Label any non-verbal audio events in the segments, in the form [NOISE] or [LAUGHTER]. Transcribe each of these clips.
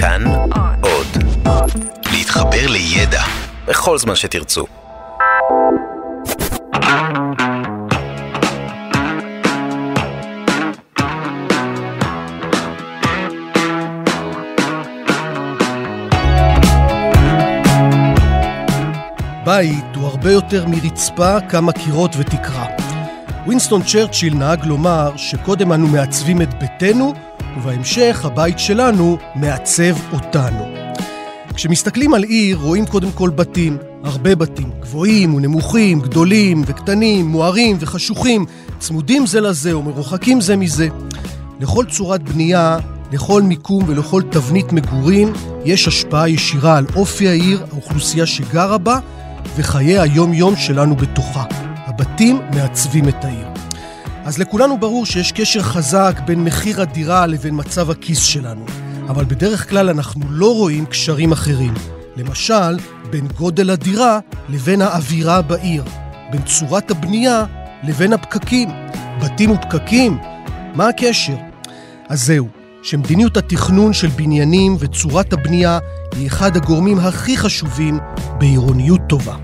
כאן עוד. להתחבר לידע בכל זמן שתרצו. בית הוא הרבה יותר מרצפה, כמה קירות ותקרה. וינסטון צ'רצ'יל נהג לומר שקודם אנו מעצבים את ביתנו, ובהמשך הבית שלנו מעצב אותנו. כשמסתכלים על עיר רואים קודם כל בתים, הרבה בתים, גבוהים ונמוכים, גדולים וקטנים, מוארים וחשוכים, צמודים זה לזה ומרוחקים זה מזה. לכל צורת בנייה, לכל מיקום ולכל תבנית מגורים יש השפעה ישירה על אופי העיר, האוכלוסייה שגרה בה וחיי היום-יום שלנו בתוכה. הבתים מעצבים את העיר. אז לכולנו ברור שיש קשר חזק בין מחיר הדירה לבין מצב הכיס שלנו. אבל בדרך כלל אנחנו לא רואים קשרים אחרים. למשל, בין גודל הדירה לבין האווירה בעיר. בין צורת הבנייה לבין הפקקים. בתים ופקקים? מה הקשר? אז זהו, שמדיניות התכנון של בניינים וצורת הבנייה היא אחד הגורמים הכי חשובים בעירוניות טובה.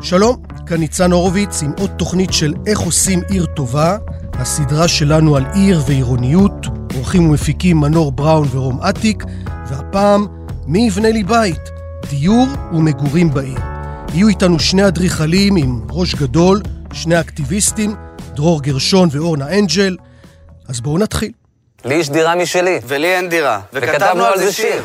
שלום, כאן ניצן הורוביץ עם עוד תוכנית של איך עושים עיר טובה, הסדרה שלנו על עיר ועירוניות, עורכים ומפיקים מנור בראון ורום אטיק, והפעם, מי יבנה לי בית? דיור ומגורים בעיר. יהיו איתנו שני אדריכלים עם ראש גדול, שני אקטיביסטים, דרור גרשון ואורנה אנג'ל. אז בואו נתחיל. לי יש דירה משלי. ולי אין דירה. וכתבנו על זה שיר.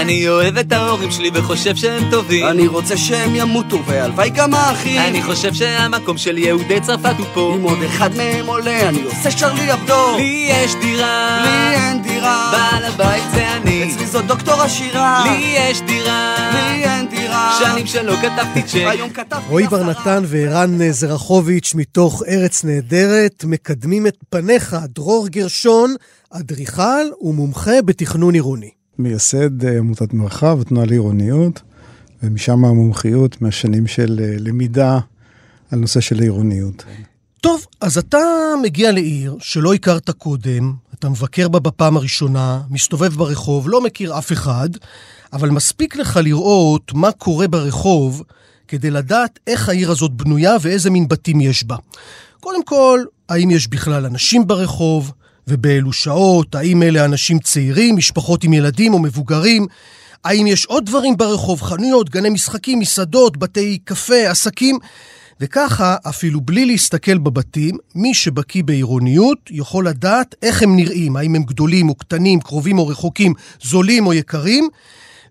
אני אוהב את ההורים שלי וחושב שהם טובים אני רוצה שהם ימותו, והלוואי גם האחים. אני חושב שהמקום של יהודי צרפת הוא פה אם עוד אחד מהם עולה, אני עושה שרלי אבדור. לי יש דירה לי אין דירה. בעל הבית זה אני אצלי זאת דוקטור עשירה. לי יש דירה לי אין דירה. שנים שלא כתבתי צ'ק היום כתבתי רועי. בר נתן וערן זרחוביץ' מתוך ארץ נהדרת מקדמים את פניך, דרור גרשון, אדריכל ומומחה בתכנון עירוני. מייסד אה, עמותת מרחב, התנועה לעירוניות, ומשם המומחיות מהשנים של אה, למידה על נושא של עירוניות. טוב, אז אתה מגיע לעיר שלא הכרת קודם, אתה מבקר בה בפעם הראשונה, מסתובב ברחוב, לא מכיר אף אחד, אבל מספיק לך לראות מה קורה ברחוב כדי לדעת איך העיר הזאת בנויה ואיזה מין בתים יש בה. קודם כל, האם יש בכלל אנשים ברחוב, ובאילו שעות, האם אלה אנשים צעירים, משפחות עם ילדים או מבוגרים, האם יש עוד דברים ברחוב, חנויות, גני משחקים, מסעדות, בתי קפה, עסקים. וככה, אפילו בלי להסתכל בבתים, מי שבקיא בעירוניות יכול לדעת איך הם נראים, האם הם גדולים או קטנים, קרובים או רחוקים, זולים או יקרים,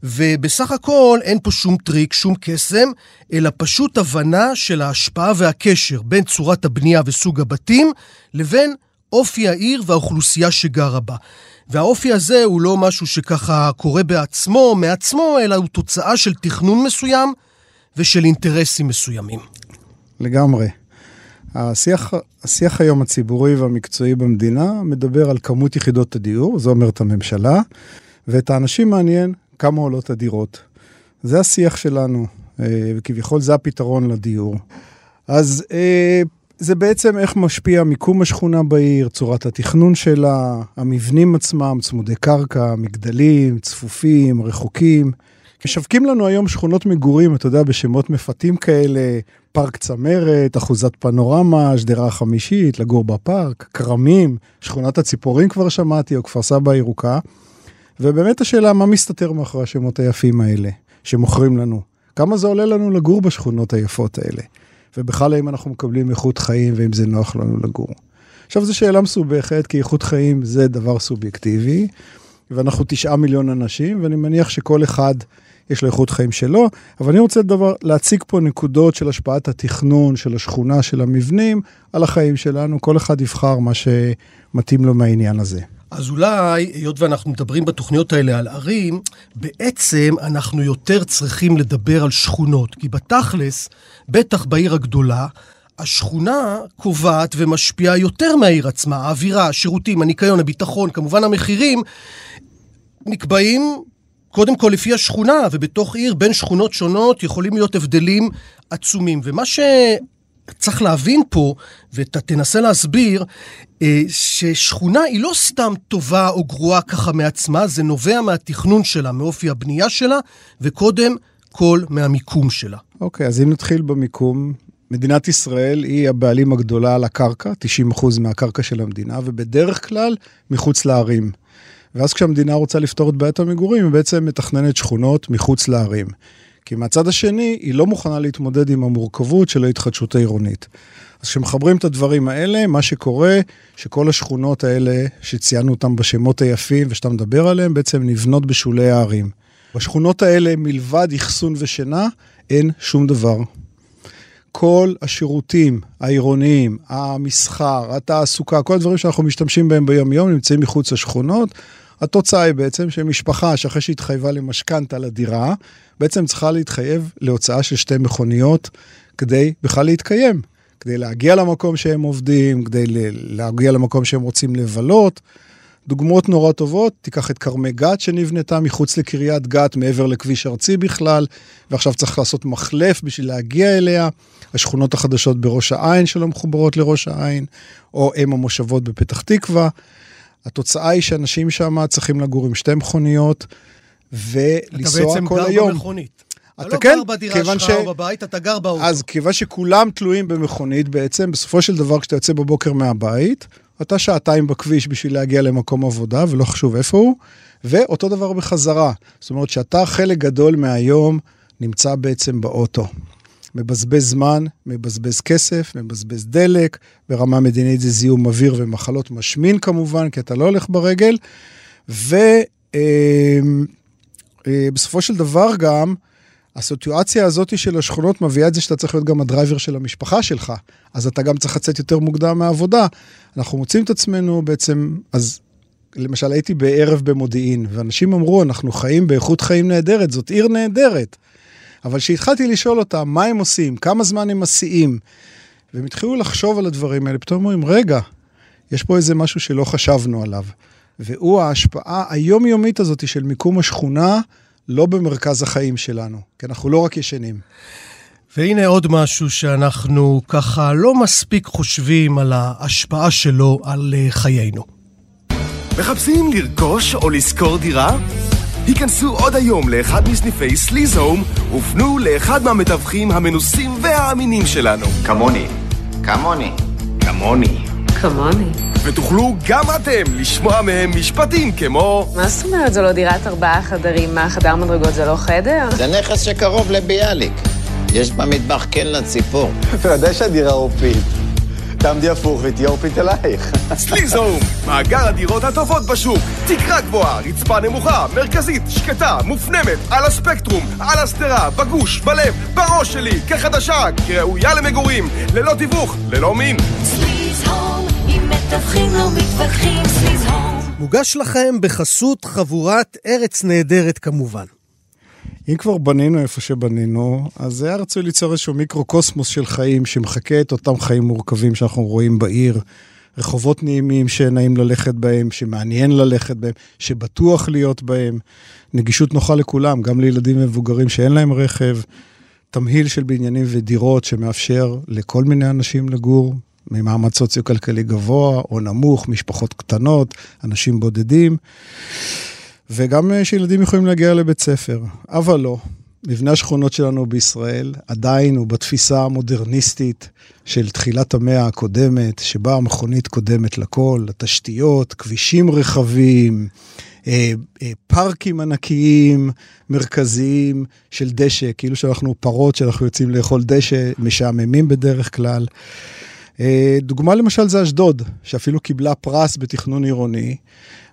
ובסך הכל אין פה שום טריק, שום קסם, אלא פשוט הבנה של ההשפעה והקשר בין צורת הבנייה וסוג הבתים לבין אופי העיר והאוכלוסייה שגרה בה. והאופי הזה הוא לא משהו שככה קורה בעצמו, מעצמו, אלא הוא תוצאה של תכנון מסוים ושל אינטרסים מסוימים. לגמרי. השיח, השיח היום הציבורי והמקצועי במדינה מדבר על כמות יחידות הדיור, זו אומרת הממשלה, ואת האנשים מעניין כמה עולות הדירות. זה השיח שלנו, אה, וכביכול זה הפתרון לדיור. אז אה, זה בעצם איך משפיע מיקום השכונה בעיר, צורת התכנון שלה, המבנים עצמם, צמודי קרקע, מגדלים, צפופים, רחוקים. משווקים לנו היום שכונות מגורים, אתה יודע, בשמות מפתים כאלה, פארק צמרת, אחוזת פנורמה, שדרה החמישית, לגור בפארק, כרמים, שכונת הציפורים כבר שמעתי, או כפר סבא הירוקה. ובאמת השאלה, מה מסתתר מאחורי השמות היפים האלה, שמוכרים לנו? כמה זה עולה לנו לגור בשכונות היפות האלה? ובכלל האם אנחנו מקבלים איכות חיים ואם זה נוח לנו לגור. עכשיו, זו שאלה מסובכת, כי איכות חיים זה דבר סובייקטיבי, ואנחנו תשעה מיליון אנשים, ואני מניח שכל אחד יש לו איכות חיים שלו, אבל אני רוצה דבר, להציג פה נקודות של השפעת התכנון, של השכונה, של המבנים, על החיים שלנו, כל אחד יבחר מה שמתאים לו מהעניין הזה. אז אולי, היות ואנחנו מדברים בתוכניות האלה על ערים, בעצם אנחנו יותר צריכים לדבר על שכונות. כי בתכלס, בטח בעיר הגדולה, השכונה קובעת ומשפיעה יותר מהעיר עצמה. האווירה, השירותים, הניקיון, הביטחון, כמובן המחירים, נקבעים קודם כל לפי השכונה, ובתוך עיר בין שכונות שונות יכולים להיות הבדלים עצומים. ומה צריך להבין פה, ואתה תנסה להסביר, אה, ששכונה היא לא סתם טובה או גרועה ככה מעצמה, זה נובע מהתכנון שלה, מאופי הבנייה שלה, וקודם כל מהמיקום שלה. אוקיי, אז אם נתחיל במיקום, מדינת ישראל היא הבעלים הגדולה על הקרקע, 90% מהקרקע של המדינה, ובדרך כלל מחוץ לערים. ואז כשהמדינה רוצה לפתור את בעיית המגורים, היא בעצם מתכננת שכונות מחוץ לערים. כי מהצד השני, היא לא מוכנה להתמודד עם המורכבות של ההתחדשות העירונית. אז כשמחברים את הדברים האלה, מה שקורה, שכל השכונות האלה, שציינו אותן בשמות היפים ושאתה מדבר עליהן, בעצם נבנות בשולי הערים. בשכונות האלה, מלבד אחסון ושינה, אין שום דבר. כל השירותים העירוניים, המסחר, התעסוקה, כל הדברים שאנחנו משתמשים בהם ביום-יום נמצאים מחוץ לשכונות. התוצאה היא בעצם שמשפחה שאחרי שהתחייבה למשכנתה לדירה, בעצם צריכה להתחייב להוצאה של שתי מכוניות כדי בכלל להתקיים. כדי להגיע למקום שהם עובדים, כדי להגיע למקום שהם רוצים לבלות. דוגמאות נורא טובות, תיקח את כרמי גת שנבנתה מחוץ לקריית גת, מעבר לכביש ארצי בכלל, ועכשיו צריך לעשות מחלף בשביל להגיע אליה. השכונות החדשות בראש העין שלא מחוברות לראש העין, או אם המושבות בפתח תקווה. התוצאה היא שאנשים שם צריכים לגור עם שתי מכוניות ולנסוע כל היום. אתה בעצם גר במכונית. אתה לא כן, גר בדירה שלך ש... או בבית, אתה גר באוטו. אז כיוון שכולם תלויים במכונית בעצם, בסופו של דבר כשאתה יוצא בבוקר מהבית, אתה שעתיים בכביש בשביל להגיע למקום עבודה, ולא חשוב איפה הוא, ואותו דבר בחזרה. זאת אומרת שאתה חלק גדול מהיום נמצא בעצם באוטו. מבזבז זמן, מבזבז כסף, מבזבז דלק, ברמה מדינית זה זיהום אוויר ומחלות משמין כמובן, כי אתה לא הולך ברגל, ובסופו אה, של דבר גם, הסיטואציה הזאת של השכונות מביאה את זה שאתה צריך להיות גם הדרייבר של המשפחה שלך, אז אתה גם צריך לצאת יותר מוקדם מהעבודה. אנחנו מוצאים את עצמנו בעצם, אז למשל הייתי בערב במודיעין, ואנשים אמרו, אנחנו חיים באיכות חיים נהדרת, זאת עיר נהדרת. אבל כשהתחלתי לשאול אותם מה הם עושים, כמה זמן הם מסיעים, והם התחילו לחשוב על הדברים האלה, פתאום אומרים, רגע, יש פה איזה משהו שלא חשבנו עליו. והוא ההשפעה היומיומית הזאת של מיקום השכונה לא במרכז החיים שלנו, כי אנחנו לא רק ישנים. והנה עוד משהו שאנחנו ככה לא מספיק חושבים על ההשפעה שלו על אה, חיינו. מחפשים לרכוש או לשכור דירה? היכנסו עוד היום לאחד מסניפי סליזהום ופנו לאחד מהמתווכים המנוסים והאמינים שלנו. כמוני. כמוני. כמוני. כמוני. ותוכלו גם אתם לשמוע מהם משפטים כמו... מה זאת אומרת זו לא דירת ארבעה חדרים? מה, חדר מדרגות זה לא חדר? זה נכס שקרוב לביאליק. יש במטבח כן לציפור. אתה יודע שהדירה עורפית. תעמדי הפוך ותהיה עורפית אלייך. סליזהום, מאגר הדירות הטובות בשוק. תקרה גבוהה, רצפה נמוכה, מרכזית, שקטה, מופנמת, על הספקטרום, על השדרה, בגוש, בלב, בראש שלי, כחדשה, כראויה למגורים, ללא תיווך, ללא מין. סליזהום, עם מתווכים לא מתווכחים. מוגש לכם בחסות חבורת ארץ נהדרת כמובן. אם כבר בנינו איפה שבנינו, אז היה רצוי ליצור איזשהו מיקרו-קוסמוס של חיים שמחקה את אותם חיים מורכבים שאנחנו רואים בעיר. רחובות נעימים שנעים ללכת בהם, שמעניין ללכת בהם, שבטוח להיות בהם. נגישות נוחה לכולם, גם לילדים ומבוגרים שאין להם רכב. תמהיל של בניינים ודירות שמאפשר לכל מיני אנשים לגור, ממעמד סוציו-כלכלי גבוה או נמוך, משפחות קטנות, אנשים בודדים. וגם אה, שילדים יכולים להגיע לבית ספר. אבל לא, מבנה השכונות שלנו בישראל עדיין הוא בתפיסה המודרניסטית של תחילת המאה הקודמת, שבה המכונית קודמת לכל, התשתיות, כבישים רחבים, אה, אה, פארקים ענקיים, מרכזיים של דשא, כאילו שאנחנו פרות שאנחנו יוצאים לאכול דשא, משעממים בדרך כלל. דוגמה למשל זה אשדוד, שאפילו קיבלה פרס בתכנון עירוני.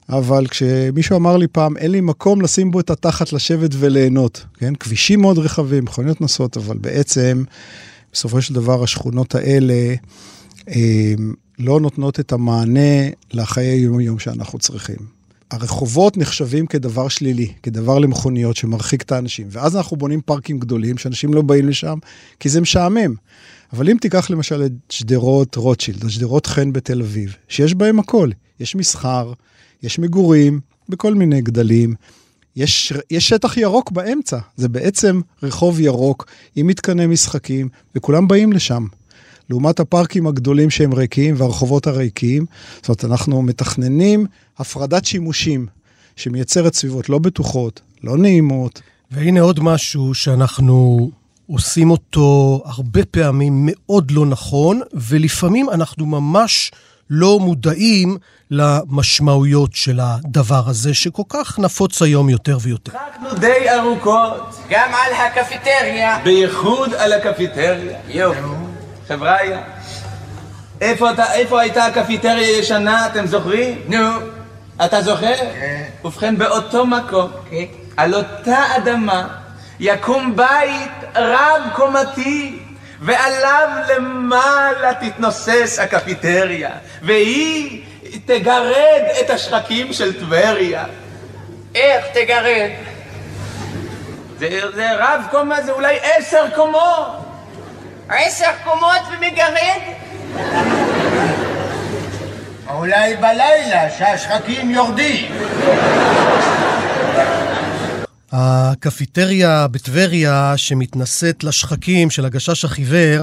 אבל כשמישהו אמר לי פעם, אין לי מקום לשים בו את התחת לשבת וליהנות, כן? כבישים מאוד רחבים, מכוניות נוסעות, אבל בעצם, בסופו של דבר, השכונות האלה אה, לא נותנות את המענה לחיי היום-יום שאנחנו צריכים. הרחובות נחשבים כדבר שלילי, כדבר למכוניות שמרחיק את האנשים, ואז אנחנו בונים פארקים גדולים שאנשים לא באים לשם, כי זה משעמם. אבל אם תיקח למשל את שדרות רוטשילד, או שדרות חן בתל אביב, שיש בהם הכל, יש מסחר, יש מגורים בכל מיני גדלים, יש, יש שטח ירוק באמצע, זה בעצם רחוב ירוק עם מתקני משחקים, וכולם באים לשם. לעומת הפארקים הגדולים שהם ריקים והרחובות הריקים. זאת אומרת, אנחנו מתכננים הפרדת שימושים שמייצרת סביבות לא בטוחות, לא נעימות. והנה עוד משהו שאנחנו עושים אותו הרבה פעמים מאוד לא נכון, ולפעמים אנחנו ממש לא מודעים למשמעויות של הדבר הזה, שכל כך נפוץ היום יותר ויותר. צחקנו די ארוכות. גם על הקפיטריה. בייחוד על הקפיטריה. יופי. חבריא, איפה, אתה, איפה הייתה הקפיטריה הישנה, אתם זוכרים? נו. אתה זוכר? כן. ובכן, באותו מקום, כן. על אותה אדמה, יקום בית רב-קומתי, ועליו למעלה תתנוסס הקפיטריה, והיא תגרד את השחקים של טבריה. איך תגרד? זה, זה רב קומה, זה אולי עשר קומות. עשר קומות ומגרד? אולי בלילה שהשחקים יורדים. הקפיטריה בטבריה שמתנשאת לשחקים של הגשש החיוור,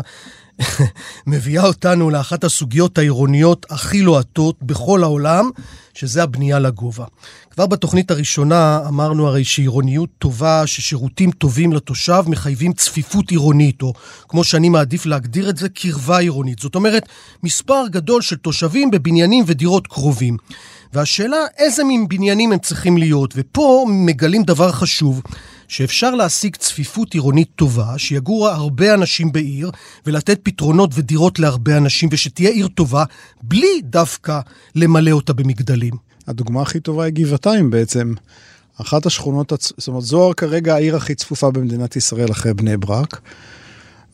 [LAUGHS] מביאה אותנו לאחת הסוגיות העירוניות הכי לוהטות בכל העולם, שזה הבנייה לגובה. כבר בתוכנית הראשונה אמרנו הרי שעירוניות טובה, ששירותים טובים לתושב מחייבים צפיפות עירונית, או כמו שאני מעדיף להגדיר את זה, קרבה עירונית. זאת אומרת, מספר גדול של תושבים בבניינים ודירות קרובים. והשאלה איזה מין בניינים הם צריכים להיות, ופה מגלים דבר חשוב, שאפשר להשיג צפיפות עירונית טובה, שיגורו הרבה אנשים בעיר, ולתת פתרונות ודירות להרבה אנשים, ושתהיה עיר טובה, בלי דווקא למלא אותה במגדלים. הדוגמה הכי טובה היא גבעתיים בעצם. אחת השכונות, זאת אומרת, זוהר כרגע העיר הכי צפופה במדינת ישראל אחרי בני ברק,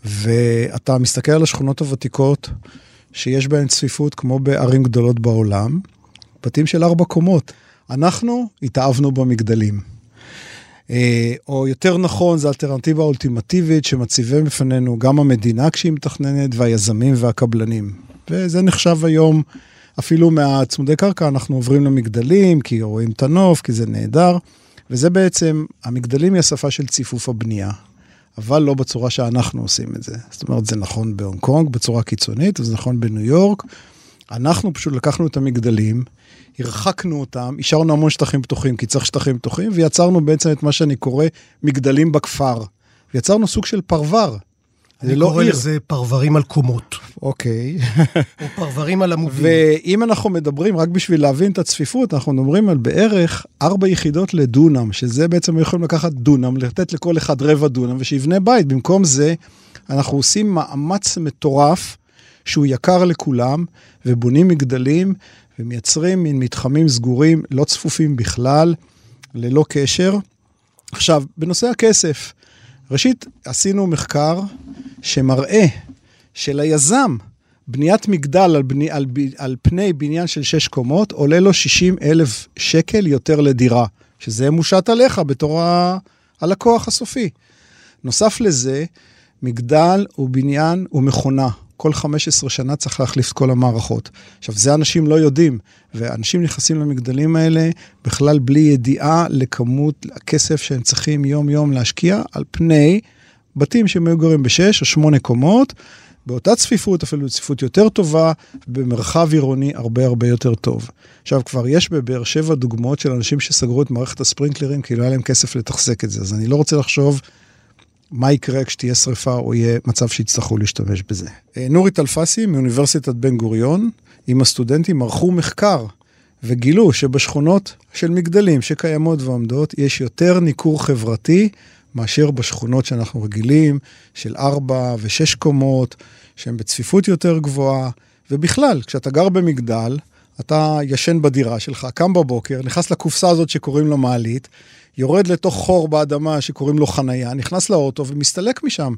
ואתה מסתכל על השכונות הוותיקות, שיש בהן צפיפות כמו בערים גדולות בעולם, בתים של ארבע קומות. אנחנו התאהבנו במגדלים. אה, או יותר נכון, זו אלטרנטיבה אולטימטיבית שמציבה בפנינו גם המדינה כשהיא מתכננת, והיזמים והקבלנים. וזה נחשב היום, אפילו מהצמודי קרקע אנחנו עוברים למגדלים, כי רואים את הנוף, כי זה נהדר. וזה בעצם, המגדלים היא השפה של ציפוף הבנייה, אבל לא בצורה שאנחנו עושים את זה. זאת אומרת, זה נכון בהונג קונג בצורה קיצונית, וזה נכון בניו יורק. אנחנו פשוט לקחנו את המגדלים, הרחקנו אותם, השארנו המון שטחים פתוחים, כי צריך שטחים פתוחים, ויצרנו בעצם את מה שאני קורא מגדלים בכפר. ויצרנו סוג של פרבר. זה אני לא קורא עיר. לזה פרברים על קומות. אוקיי. [LAUGHS] או פרברים על עמודים. ואם אנחנו מדברים, רק בשביל להבין את הצפיפות, אנחנו מדברים על בערך ארבע יחידות לדונם, שזה בעצם יכולים לקחת דונם, לתת לכל אחד רבע דונם, ושיבנה בית. במקום זה, אנחנו עושים מאמץ מטורף, שהוא יקר לכולם, ובונים מגדלים, ומייצרים מין מתחמים סגורים, לא צפופים בכלל, ללא קשר. עכשיו, בנושא הכסף, ראשית, עשינו מחקר שמראה שליזם, בניית מגדל על, בני, על, על פני בניין של שש קומות, עולה לו 60 אלף שקל יותר לדירה, שזה מושת עליך בתור ה- הלקוח הסופי. נוסף לזה, מגדל הוא בניין הוא מכונה. כל 15 שנה צריך להחליף את כל המערכות. עכשיו, זה אנשים לא יודעים, ואנשים נכנסים למגדלים האלה בכלל בלי ידיעה לכמות הכסף שהם צריכים יום-יום להשקיע על פני בתים שהם היו גרים בשש או שמונה קומות, באותה צפיפות, אפילו צפיפות יותר טובה, במרחב עירוני הרבה הרבה יותר טוב. עכשיו, כבר יש בבאר שבע דוגמאות של אנשים שסגרו את מערכת הספרינקלרים כי לא היה להם כסף לתחזק את זה, אז אני לא רוצה לחשוב מה יקרה כשתהיה שריפה או יהיה מצב שיצטרכו להשתמש בזה. אה, נורית אלפסי מאוניברסיטת בן גוריון, עם הסטודנטים ערכו מחקר וגילו שבשכונות של מגדלים שקיימות ועומדות, יש יותר ניכור חברתי מאשר בשכונות שאנחנו רגילים, של ארבע ושש קומות, שהן בצפיפות יותר גבוהה. ובכלל, כשאתה גר במגדל, אתה ישן בדירה שלך, קם בבוקר, נכנס לקופסה הזאת שקוראים לה מעלית, יורד לתוך חור באדמה שקוראים לו חנייה, נכנס לאוטו ומסתלק משם.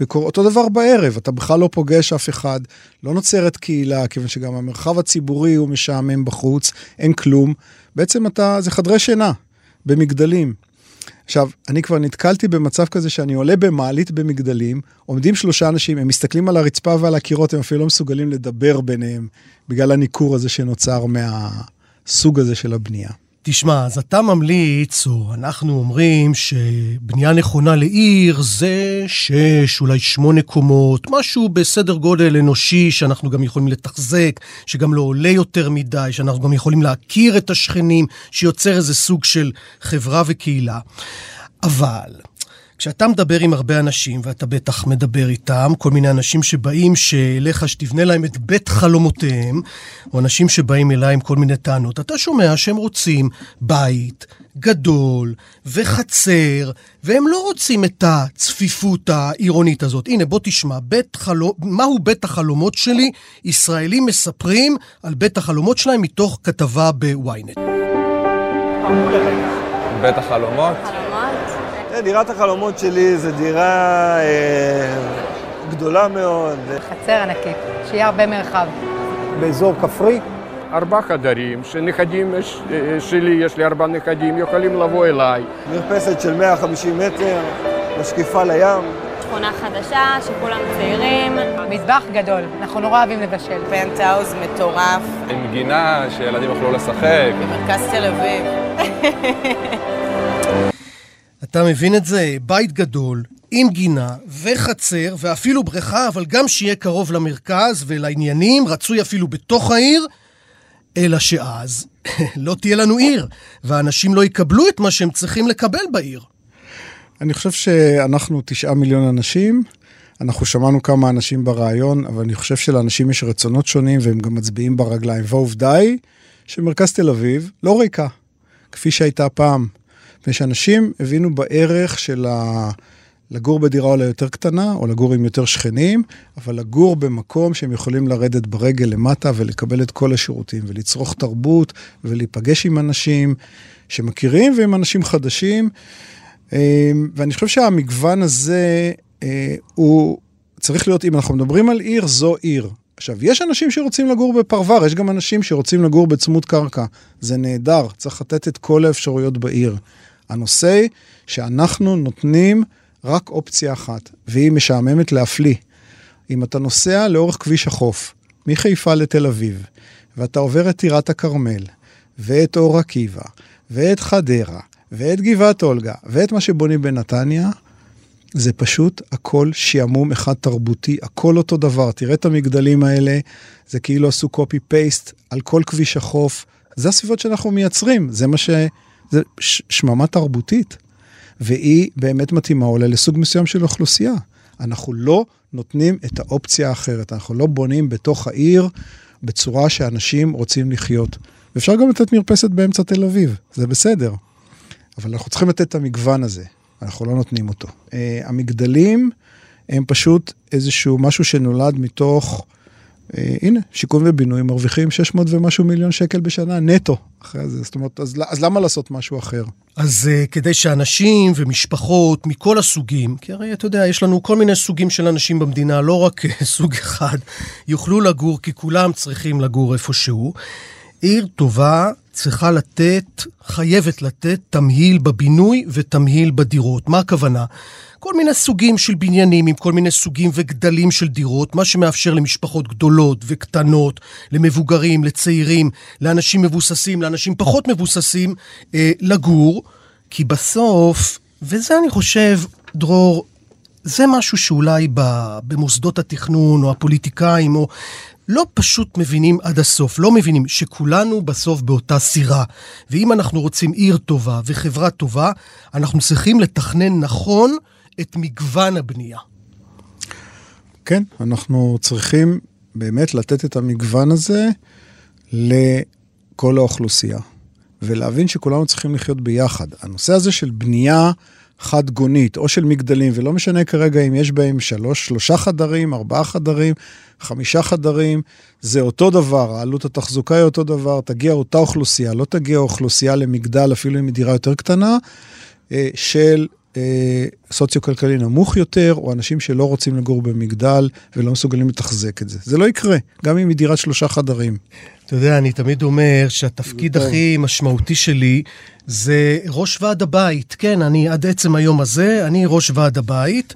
ואותו דבר בערב, אתה בכלל לא פוגש אף אחד, לא נוצרת קהילה, כיוון שגם המרחב הציבורי הוא משעמם בחוץ, אין כלום. בעצם אתה, זה חדרי שינה, במגדלים. עכשיו, אני כבר נתקלתי במצב כזה שאני עולה במעלית במגדלים, עומדים שלושה אנשים, הם מסתכלים על הרצפה ועל הקירות, הם אפילו לא מסוגלים לדבר ביניהם, בגלל הניכור הזה שנוצר מהסוג הזה של הבנייה. תשמע, אז אתה ממליץ, או אנחנו אומרים, שבנייה נכונה לעיר זה שש, אולי שמונה קומות, משהו בסדר גודל אנושי שאנחנו גם יכולים לתחזק, שגם לא עולה יותר מדי, שאנחנו גם יכולים להכיר את השכנים, שיוצר איזה סוג של חברה וקהילה. אבל כשאתה מדבר עם הרבה אנשים, ואתה בטח מדבר איתם, כל מיני אנשים שבאים שאליך שתבנה להם את בית חלומותיהם, או אנשים שבאים אליי עם כל מיני טענות, אתה שומע שהם רוצים בית גדול וחצר, והם לא רוצים את הצפיפות העירונית הזאת. הנה, בוא תשמע, בית חלום, מהו בית החלומות שלי? ישראלים מספרים על בית החלומות שלהם מתוך כתבה בוויינט. בית החלומות? דירת החלומות שלי זו דירה אה, גדולה מאוד. חצר ענקית, שיהיה הרבה מרחב. באזור כפרי? ארבעה חדרים, שנכדים שלי, יש לי ארבעה נכדים, יכולים לבוא אליי. מרפסת של 150 מטר, משקיפה לים. שכונה חדשה, שכולם צעירים. מטבח גדול, אנחנו נורא אוהבים לבשל. פנטהאוז מטורף. עם גינה, שילדים יוכלו לשחק. במרכז תל אביב. [LAUGHS] אתה מבין את זה? בית גדול, עם גינה וחצר ואפילו בריכה, אבל גם שיהיה קרוב למרכז ולעניינים, רצוי אפילו בתוך העיר, אלא שאז [LAUGHS] לא תהיה לנו עיר, והאנשים לא יקבלו את מה שהם צריכים לקבל בעיר. אני חושב שאנחנו תשעה מיליון אנשים, אנחנו שמענו כמה אנשים ברעיון, אבל אני חושב שלאנשים יש רצונות שונים והם גם מצביעים ברגליים. והעובדה היא שמרכז תל אביב לא ריקה, כפי שהייתה פעם. מפני שאנשים הבינו בערך של ה... לגור בדירה אולי יותר קטנה, או לגור עם יותר שכנים, אבל לגור במקום שהם יכולים לרדת ברגל למטה ולקבל את כל השירותים, ולצרוך תרבות, ולהיפגש עם אנשים שמכירים ועם אנשים חדשים. ואני חושב שהמגוון הזה אה, הוא צריך להיות, אם אנחנו מדברים על עיר, זו עיר. עכשיו, יש אנשים שרוצים לגור בפרבר, יש גם אנשים שרוצים לגור בצמוד קרקע. זה נהדר, צריך לתת את כל האפשרויות בעיר. הנושא שאנחנו נותנים רק אופציה אחת, והיא משעממת להפליא. אם אתה נוסע לאורך כביש החוף, מחיפה לתל אביב, ואתה עובר את טירת הכרמל, ואת אור עקיבא, ואת חדרה, ואת גבעת אולגה, ואת מה שבונים בנתניה, זה פשוט הכל שעמום אחד תרבותי, הכל אותו דבר. תראה את המגדלים האלה, זה כאילו עשו copy-paste על כל כביש החוף. זה הסביבות שאנחנו מייצרים, זה מה ש... זה שממה תרבותית, והיא באמת מתאימה אולי לסוג מסוים של אוכלוסייה. אנחנו לא נותנים את האופציה האחרת, אנחנו לא בונים בתוך העיר בצורה שאנשים רוצים לחיות. ואפשר גם לתת מרפסת באמצע תל אביב, זה בסדר. אבל אנחנו צריכים לתת את המגוון הזה, אנחנו לא נותנים אותו. Uh, המגדלים הם פשוט איזשהו משהו שנולד מתוך... Uh, הנה, שיכון ובינוי מרוויחים 600 ומשהו מיליון שקל בשנה נטו אחרי זה. זאת אומרת, אז, אז למה לעשות משהו אחר? אז uh, כדי שאנשים ומשפחות מכל הסוגים, כי הרי אתה יודע, יש לנו כל מיני סוגים של אנשים במדינה, לא רק [LAUGHS] סוג אחד, יוכלו לגור, כי כולם צריכים לגור איפשהו. עיר טובה צריכה לתת, חייבת לתת, תמהיל בבינוי ותמהיל בדירות. מה הכוונה? כל מיני סוגים של בניינים עם כל מיני סוגים וגדלים של דירות, מה שמאפשר למשפחות גדולות וקטנות, למבוגרים, לצעירים, לאנשים מבוססים, לאנשים פחות מבוססים, אה, לגור, כי בסוף, וזה אני חושב, דרור, זה משהו שאולי במוסדות התכנון או הפוליטיקאים או לא פשוט מבינים עד הסוף, לא מבינים שכולנו בסוף באותה סירה. ואם אנחנו רוצים עיר טובה וחברה טובה, אנחנו צריכים לתכנן נכון את מגוון הבנייה. כן, אנחנו צריכים באמת לתת את המגוון הזה לכל האוכלוסייה, ולהבין שכולנו צריכים לחיות ביחד. הנושא הזה של בנייה חד גונית, או של מגדלים, ולא משנה כרגע אם יש בהם שלוש, שלושה חדרים, ארבעה חדרים, חמישה חדרים, זה אותו דבר, עלות התחזוקה היא אותו דבר, תגיע אותה אוכלוסייה, לא תגיע אוכלוסייה למגדל, אפילו אם היא דירה יותר קטנה, אה, של סוציו-כלכלי נמוך יותר, או אנשים שלא רוצים לגור במגדל ולא מסוגלים לתחזק את זה. זה לא יקרה, גם אם היא דירת שלושה חדרים. אתה יודע, אני תמיד אומר שהתפקיד הכי משמעותי שלי זה ראש ועד הבית. כן, אני עד עצם היום הזה, אני ראש ועד הבית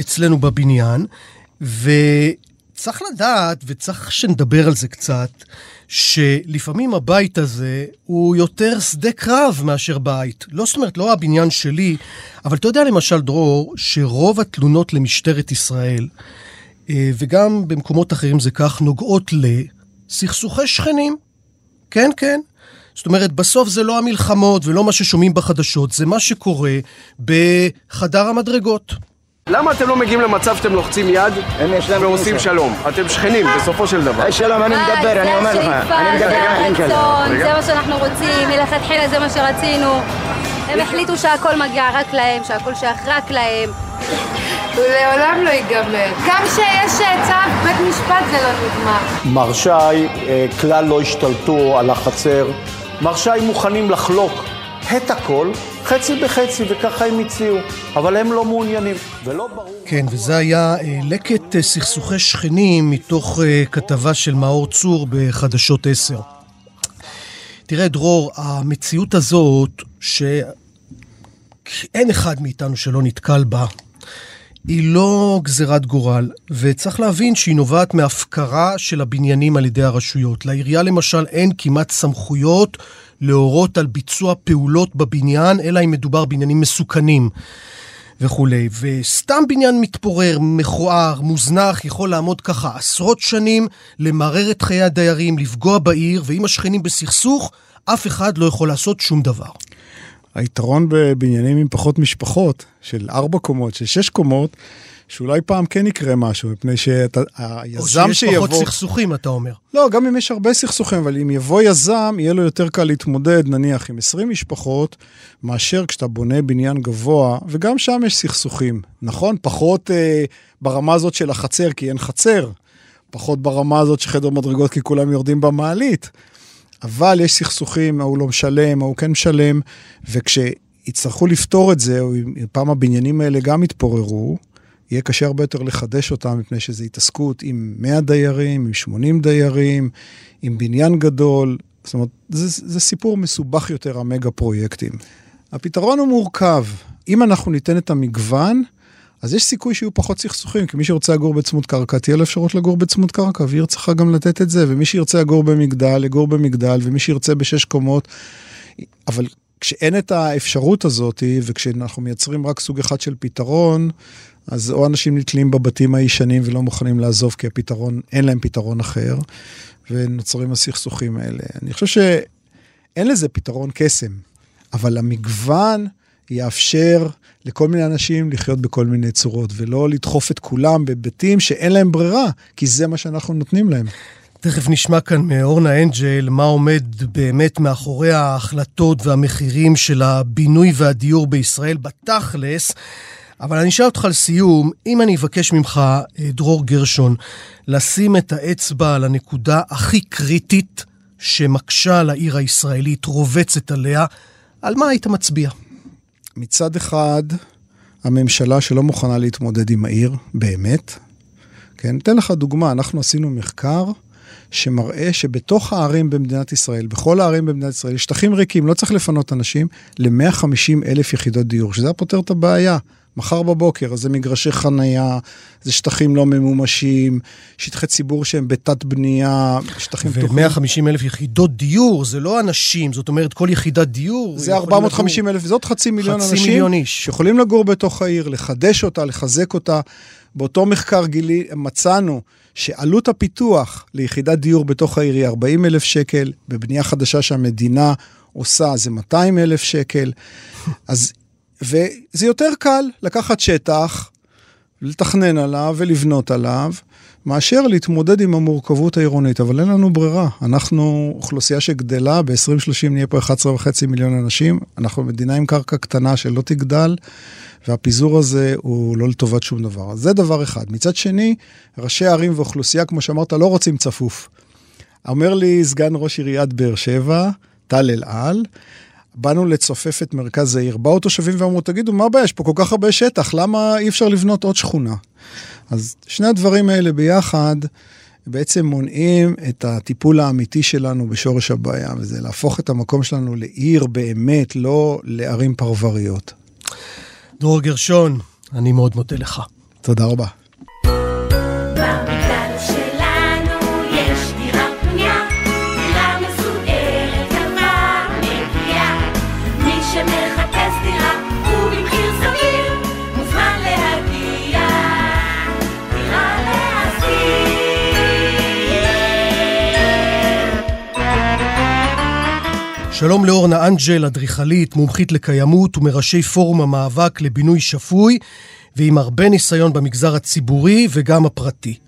אצלנו בבניין, ו... צריך לדעת, וצריך שנדבר על זה קצת, שלפעמים הבית הזה הוא יותר שדה קרב מאשר בית. לא, זאת אומרת, לא הבניין שלי, אבל אתה יודע למשל, דרור, שרוב התלונות למשטרת ישראל, אה, וגם במקומות אחרים זה כך, נוגעות לסכסוכי שכנים. כן, כן. זאת אומרת, בסוף זה לא המלחמות ולא מה ששומעים בחדשות, זה מה שקורה בחדר המדרגות. למה אתם לא מגיעים למצב שאתם לוחצים יד ועושים שלום? אתם שכנים, בסופו של דבר. שלום, אני מדבר, אני אומר לך. אני מדבר גם עם. זה מה שאנחנו רוצים, מלכתחילה זה מה שרצינו. הם החליטו שהכל מגיע רק להם, שהכל שייך רק להם. הוא לעולם לא ייגמר. גם כשיש צו בית משפט זה לא נגמר. מר שי אה, כלל לא השתלטו על החצר. מר שי מוכנים לחלוק את הכל, חצי בחצי, וככה הם הציעו. אבל הם לא מעוניינים, ולא ברור... כן, וזה היה אה, לקט אה, סכסוכי שכנים מתוך אה, כתבה של מאור צור בחדשות 10. תראה, דרור, המציאות הזאת, שאין אחד מאיתנו שלא נתקל בה, היא לא גזירת גורל, וצריך להבין שהיא נובעת מהפקרה של הבניינים על ידי הרשויות. לעירייה למשל אין כמעט סמכויות להורות על ביצוע פעולות בבניין, אלא אם מדובר בעניינים מסוכנים. וכולי. וסתם בניין מתפורר, מכוער, מוזנח, יכול לעמוד ככה עשרות שנים, למרר את חיי הדיירים, לפגוע בעיר, ואם השכנים בסכסוך, אף אחד לא יכול לעשות שום דבר. היתרון בבניינים עם פחות משפחות, של ארבע קומות, של שש קומות, שאולי פעם כן יקרה משהו, מפני שהיזם או שיש שיבוא... פחות סכסוכים, אתה אומר. לא, גם אם יש הרבה סכסוכים, אבל אם יבוא יזם, יהיה לו יותר קל להתמודד, נניח, עם 20 משפחות, מאשר כשאתה בונה בניין גבוה, וגם שם יש סכסוכים. נכון? פחות אה, ברמה הזאת של החצר, כי אין חצר. פחות ברמה הזאת של חדר מדרגות, כי כולם יורדים במעלית. אבל יש סכסוכים, ההוא לא משלם, ההוא כן משלם, וכשיצטרכו לפתור את זה, או פעם הבניינים האלה גם יתפוררו, יהיה קשה הרבה יותר לחדש אותם, מפני שזו התעסקות עם 100 דיירים, עם 80 דיירים, עם בניין גדול. זאת אומרת, זה, זה סיפור מסובך יותר, המגה פרויקטים. הפתרון הוא מורכב. אם אנחנו ניתן את המגוון, אז יש סיכוי שיהיו פחות סכסוכים, כי מי שרוצה לגור בצמוד קרקע, תהיה לו אפשרות לגור בצמוד קרקע, ועיר צריכה גם לתת את זה, ומי שירצה לגור במגדל, יגור במגדל, ומי שירצה בשש קומות. אבל כשאין את האפשרות הזאת, וכשאנחנו מייצרים רק סוג אחד של פתרון, אז או אנשים נתלים בבתים הישנים ולא מוכנים לעזוב, כי הפתרון, אין להם פתרון אחר, ונוצרים הסכסוכים האלה. אני חושב שאין לזה פתרון קסם, אבל המגוון יאפשר לכל מיני אנשים לחיות בכל מיני צורות, ולא לדחוף את כולם בבתים שאין להם ברירה, כי זה מה שאנחנו נותנים להם. תכף נשמע כאן מאורנה אנג'ל מה עומד באמת מאחורי ההחלטות והמחירים של הבינוי והדיור בישראל בתכלס. אבל אני אשאל אותך לסיום, אם אני אבקש ממך, אה, דרור גרשון, לשים את האצבע על הנקודה הכי קריטית שמקשה על העיר הישראלית, רובצת עליה, על מה היית מצביע? מצד אחד, הממשלה שלא מוכנה להתמודד עם העיר, באמת. כן, אתן לך דוגמה, אנחנו עשינו מחקר שמראה שבתוך הערים במדינת ישראל, בכל הערים במדינת ישראל, יש שטחים ריקים, לא צריך לפנות אנשים, ל-150 אלף יחידות דיור, שזה היה פותר את הבעיה. מחר בבוקר, אז זה מגרשי חנייה, זה שטחים לא ממומשים, שטחי ציבור שהם בתת בנייה, שטחים פתוחים. ו-150 אלף יחידות דיור, זה לא אנשים, זאת אומרת, כל יחידת דיור... זה 450 אלף, זאת חצי מיליון חצי אנשים. מיליון איש. שיכולים לגור בתוך העיר, לחדש אותה, לחזק אותה. באותו מחקר גילי, מצאנו שעלות הפיתוח ליחידת דיור בתוך העיר היא 40 אלף שקל, בבנייה חדשה שהמדינה עושה זה 200 אלף שקל. אז וזה יותר קל לקחת שטח, לתכנן עליו ולבנות עליו, מאשר להתמודד עם המורכבות העירונית, אבל אין לנו ברירה. אנחנו אוכלוסייה שגדלה, ב-2030 נהיה פה 11.5 מיליון אנשים, אנחנו מדינה עם קרקע קטנה שלא תגדל, והפיזור הזה הוא לא לטובת שום דבר. אז זה דבר אחד. מצד שני, ראשי ערים ואוכלוסייה, כמו שאמרת, לא רוצים צפוף. אומר לי סגן ראש עיריית באר שבע, טל אלעל, באנו לצופף את מרכז העיר. באו תושבים ואמרו, תגידו, מה הבעיה? יש פה כל כך הרבה שטח, למה אי אפשר לבנות עוד שכונה? אז שני הדברים האלה ביחד בעצם מונעים את הטיפול האמיתי שלנו בשורש הבעיה, וזה להפוך את המקום שלנו לעיר באמת, לא לערים פרבריות. דרור גרשון, אני מאוד מודה לך. תודה רבה. שלום לאורנה אנג'ל, אדריכלית, מומחית לקיימות ומראשי פורום המאבק לבינוי שפוי, ועם הרבה ניסיון במגזר הציבורי וגם הפרטי.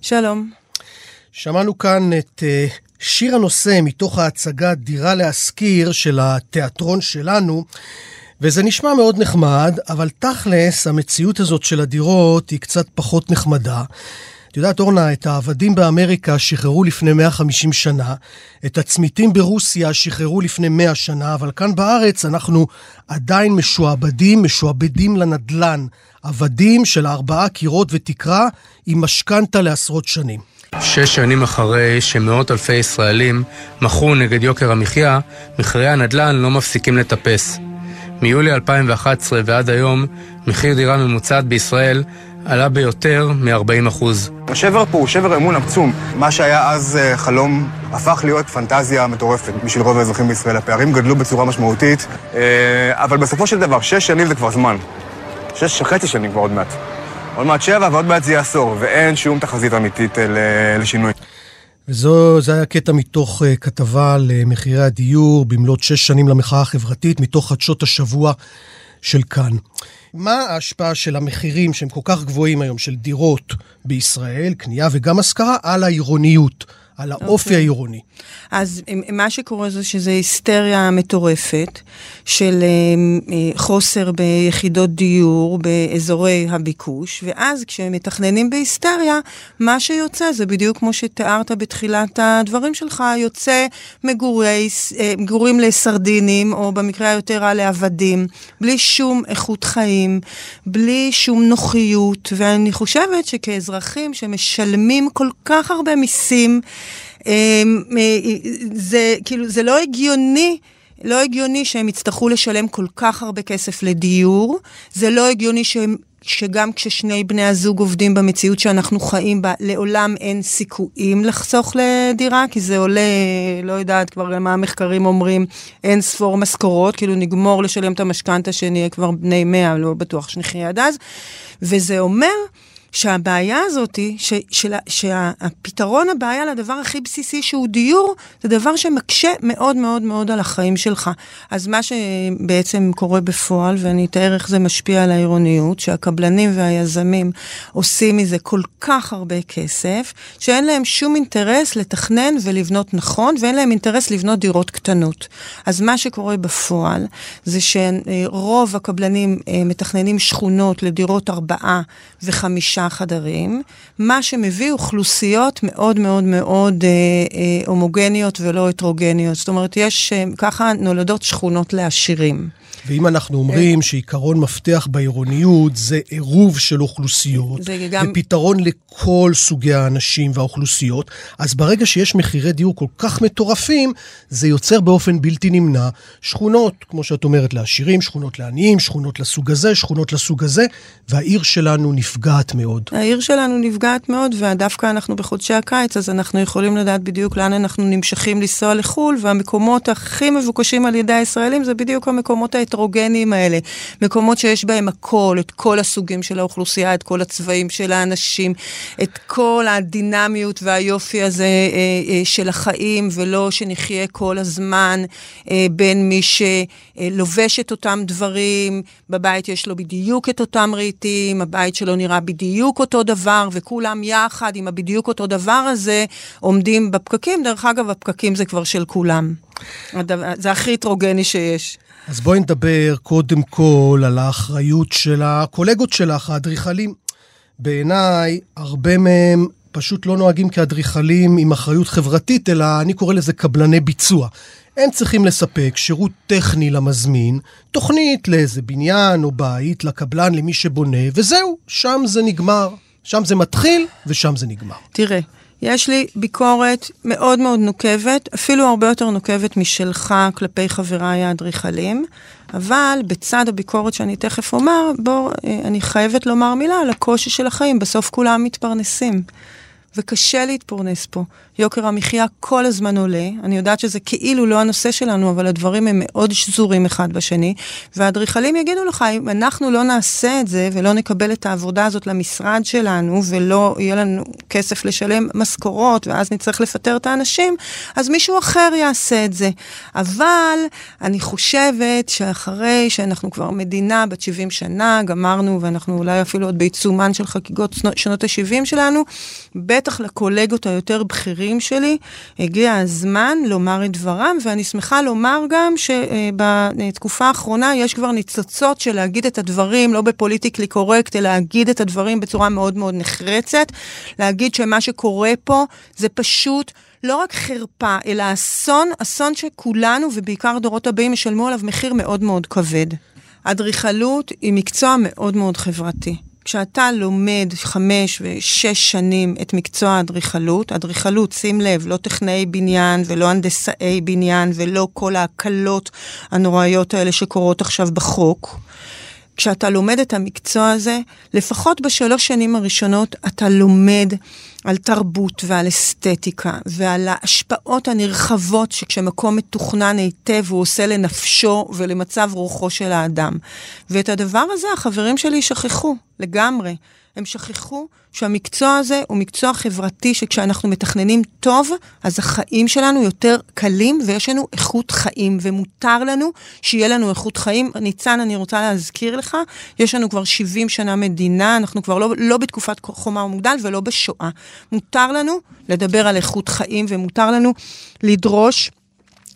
שלום. שמענו כאן את uh, שיר הנושא מתוך ההצגה דירה להשכיר של התיאטרון שלנו, וזה נשמע מאוד נחמד, אבל תכלס, המציאות הזאת של הדירות היא קצת פחות נחמדה. את יודעת, אורנה, את העבדים באמריקה שחררו לפני 150 שנה, את הצמיתים ברוסיה שחררו לפני 100 שנה, אבל כאן בארץ אנחנו עדיין משועבדים, משועבדים לנדלן. עבדים של ארבעה קירות ותקרה עם משכנתה לעשרות שנים. שש שנים אחרי שמאות אלפי ישראלים מכרו נגד יוקר המחיה, מחירי הנדל"ן לא מפסיקים לטפס. מיולי 2011 ועד היום, מחיר דירה ממוצעת בישראל עלה ביותר מ-40%. השבר פה הוא שבר אמון עצום. מה שהיה אז אה, חלום הפך להיות פנטזיה מטורפת בשביל רוב האזרחים בישראל. הפערים גדלו בצורה משמעותית, אה, אבל בסופו של דבר, שש שנים זה כבר זמן. שש וחצי שנים כבר עוד מעט. עוד מעט שבע ועוד מעט זה יהיה עשור, ואין שום תחזית אמיתית אה, לשינוי. וזה היה קטע מתוך uh, כתבה על מחירי הדיור במלאת שש שנים למחאה החברתית, מתוך חדשות השבוע של כאן. מה ההשפעה של המחירים שהם כל כך גבוהים היום, של דירות בישראל, קנייה וגם השכרה, על העירוניות? על האופי okay. אוקיי. העירוני. אז מה שקורה זה שזה היסטריה מטורפת של אה, אה, חוסר ביחידות דיור באזורי הביקוש, ואז כשמתכננים בהיסטריה, מה שיוצא זה בדיוק כמו שתיארת בתחילת הדברים שלך, יוצא מגורי, אה, מגורים לסרדינים, או במקרה היותר רע לעבדים, בלי שום איכות חיים, בלי שום נוחיות, ואני חושבת שכאזרחים שמשלמים כל כך הרבה מיסים, זה כאילו, זה לא הגיוני. לא הגיוני שהם יצטרכו לשלם כל כך הרבה כסף לדיור, זה לא הגיוני שהם, שגם כששני בני הזוג עובדים במציאות שאנחנו חיים בה, לעולם אין סיכויים לחסוך לדירה, כי זה עולה, לא יודעת כבר מה המחקרים אומרים, אין ספור משכורות, כאילו נגמור לשלם את המשכנתה שנהיה כבר בני מאה, לא בטוח שנחיה עד אז, וזה אומר... שהבעיה הזאת, היא, שהפתרון הבעיה לדבר הכי בסיסי שהוא דיור, זה דבר שמקשה מאוד מאוד מאוד על החיים שלך. אז מה שבעצם קורה בפועל, ואני אתאר איך זה משפיע על העירוניות, שהקבלנים והיזמים עושים מזה כל כך הרבה כסף, שאין להם שום אינטרס לתכנן ולבנות נכון, ואין להם אינטרס לבנות דירות קטנות. אז מה שקורה בפועל, זה שרוב הקבלנים אה, מתכננים שכונות לדירות ארבעה וחמישה. שישה חדרים, מה שמביא אוכלוסיות מאוד מאוד מאוד אה, אה, הומוגניות ולא הטרוגניות. זאת אומרת, יש, אה, ככה נולדות שכונות לעשירים. ואם אנחנו אומרים שעיקרון מפתח בעירוניות זה עירוב של אוכלוסיות, גם... ופתרון לכל סוגי האנשים והאוכלוסיות, אז ברגע שיש מחירי דיור כל כך מטורפים, זה יוצר באופן בלתי נמנע שכונות, כמו שאת אומרת, לעשירים, שכונות לעניים, שכונות לסוג הזה, שכונות לסוג הזה, והעיר שלנו נפגעת מאוד. העיר שלנו נפגעת מאוד, ודווקא אנחנו בחודשי הקיץ, אז אנחנו יכולים לדעת בדיוק לאן אנחנו נמשכים לנסוע לחו"ל, והמקומות הכי מבוקשים על ידי הישראלים זה בדיוק המקומות ההטרוגניים האלה. מקומות שיש בהם הכל, את כל הסוגים של האוכלוסייה, את כל הצבעים של האנשים, את כל הדינמיות והיופי הזה אה, אה, של החיים, ולא שנחיה כל הזמן אה, בין מי שלובש את אותם דברים, בבית יש לו בדיוק את אותם רהיטים, הבית שלו נראה בדיוק אותו דבר, וכולם יחד עם הבדיוק אותו דבר הזה עומדים בפקקים. דרך אגב, הפקקים זה כבר של כולם. זה הכי הטרוגני שיש. אז בואי נדבר קודם כל על האחריות של הקולגות שלך, האדריכלים. בעיניי, הרבה מהם פשוט לא נוהגים כאדריכלים עם אחריות חברתית, אלא אני קורא לזה קבלני ביצוע. הם צריכים לספק שירות טכני למזמין, תוכנית לאיזה בניין או בית, לקבלן, למי שבונה, וזהו, שם זה נגמר. שם זה מתחיל ושם זה נגמר. תראה, יש לי ביקורת מאוד מאוד נוקבת, אפילו הרבה יותר נוקבת משלך כלפי חבריי האדריכלים, אבל בצד הביקורת שאני תכף אומר, בוא, אה, אני חייבת לומר מילה על הקושי של החיים, בסוף כולם מתפרנסים. וקשה להתפרנס פה. יוקר המחיה כל הזמן עולה. אני יודעת שזה כאילו לא הנושא שלנו, אבל הדברים הם מאוד שזורים אחד בשני. והאדריכלים יגידו לך, אם אנחנו לא נעשה את זה ולא נקבל את העבודה הזאת למשרד שלנו, ולא יהיה לנו כסף לשלם משכורות, ואז נצטרך לפטר את האנשים, אז מישהו אחר יעשה את זה. אבל אני חושבת שאחרי שאנחנו כבר מדינה בת 70 שנה, גמרנו, ואנחנו אולי אפילו עוד בעיצומן של חגיגות שנות ה-70 שלנו, בטח לקולגות היותר בכירים שלי, הגיע הזמן לומר את דברם, ואני שמחה לומר גם שבתקופה האחרונה יש כבר ניצוצות של להגיד את הדברים, לא בפוליטיקלי קורקט, אלא להגיד את הדברים בצורה מאוד מאוד נחרצת, להגיד שמה שקורה פה זה פשוט... לא רק חרפה, אלא אסון, אסון שכולנו, ובעיקר הדורות הבאים, ישלמו עליו מחיר מאוד מאוד כבד. אדריכלות היא מקצוע מאוד מאוד חברתי. כשאתה לומד חמש ושש שנים את מקצוע האדריכלות, אדריכלות, שים לב, לא טכנאי בניין ולא הנדסאי בניין ולא כל ההקלות הנוראיות האלה שקורות עכשיו בחוק, כשאתה לומד את המקצוע הזה, לפחות בשלוש שנים הראשונות אתה לומד על תרבות ועל אסתטיקה ועל ההשפעות הנרחבות שכשמקום מתוכנן היטב הוא עושה לנפשו ולמצב רוחו של האדם. ואת הדבר הזה החברים שלי שכחו לגמרי. הם שכחו שהמקצוע הזה הוא מקצוע חברתי, שכשאנחנו מתכננים טוב, אז החיים שלנו יותר קלים ויש לנו איכות חיים, ומותר לנו שיהיה לנו איכות חיים. ניצן, אני רוצה להזכיר לך, יש לנו כבר 70 שנה מדינה, אנחנו כבר לא, לא בתקופת חומה ומוגדל ולא בשואה. מותר לנו לדבר על איכות חיים, ומותר לנו לדרוש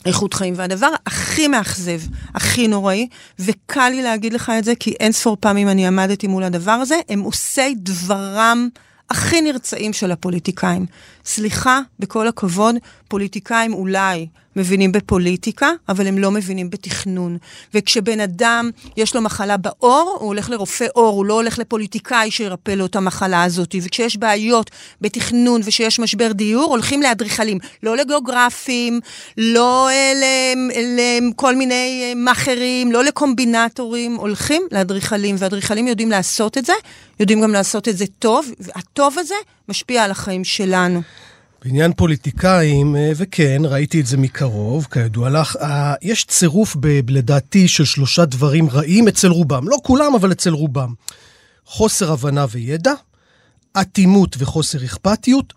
איכות חיים. והדבר הכי מאכזב, הכי נוראי, וקל לי להגיד לך את זה, כי אין ספור פעמים אני עמדתי מול הדבר הזה, הם עושי דברם הכי נרצעים של הפוליטיקאים. סליחה, בכל הכבוד, פוליטיקאים אולי מבינים בפוליטיקה, אבל הם לא מבינים בתכנון. וכשבן אדם יש לו מחלה בעור, הוא הולך לרופא עור, הוא לא הולך לפוליטיקאי שירפא לו את המחלה הזאת. וכשיש בעיות בתכנון ושיש משבר דיור, הולכים לאדריכלים. לא לגיאוגרפים, לא אה, לכל מיני אה, מאכערים, לא לקומבינטורים, הולכים לאדריכלים, ואדריכלים יודעים לעשות את זה, יודעים גם לעשות את זה טוב, והטוב הזה משפיע על החיים שלנו. בעניין פוליטיקאים, אה, וכן, ראיתי את זה מקרוב, כידוע לך, אה, יש צירוף, ב, לדעתי, של שלושה דברים רעים אצל רובם. לא כולם, אבל אצל רובם. חוסר הבנה וידע, אטימות וחוסר אכפתיות,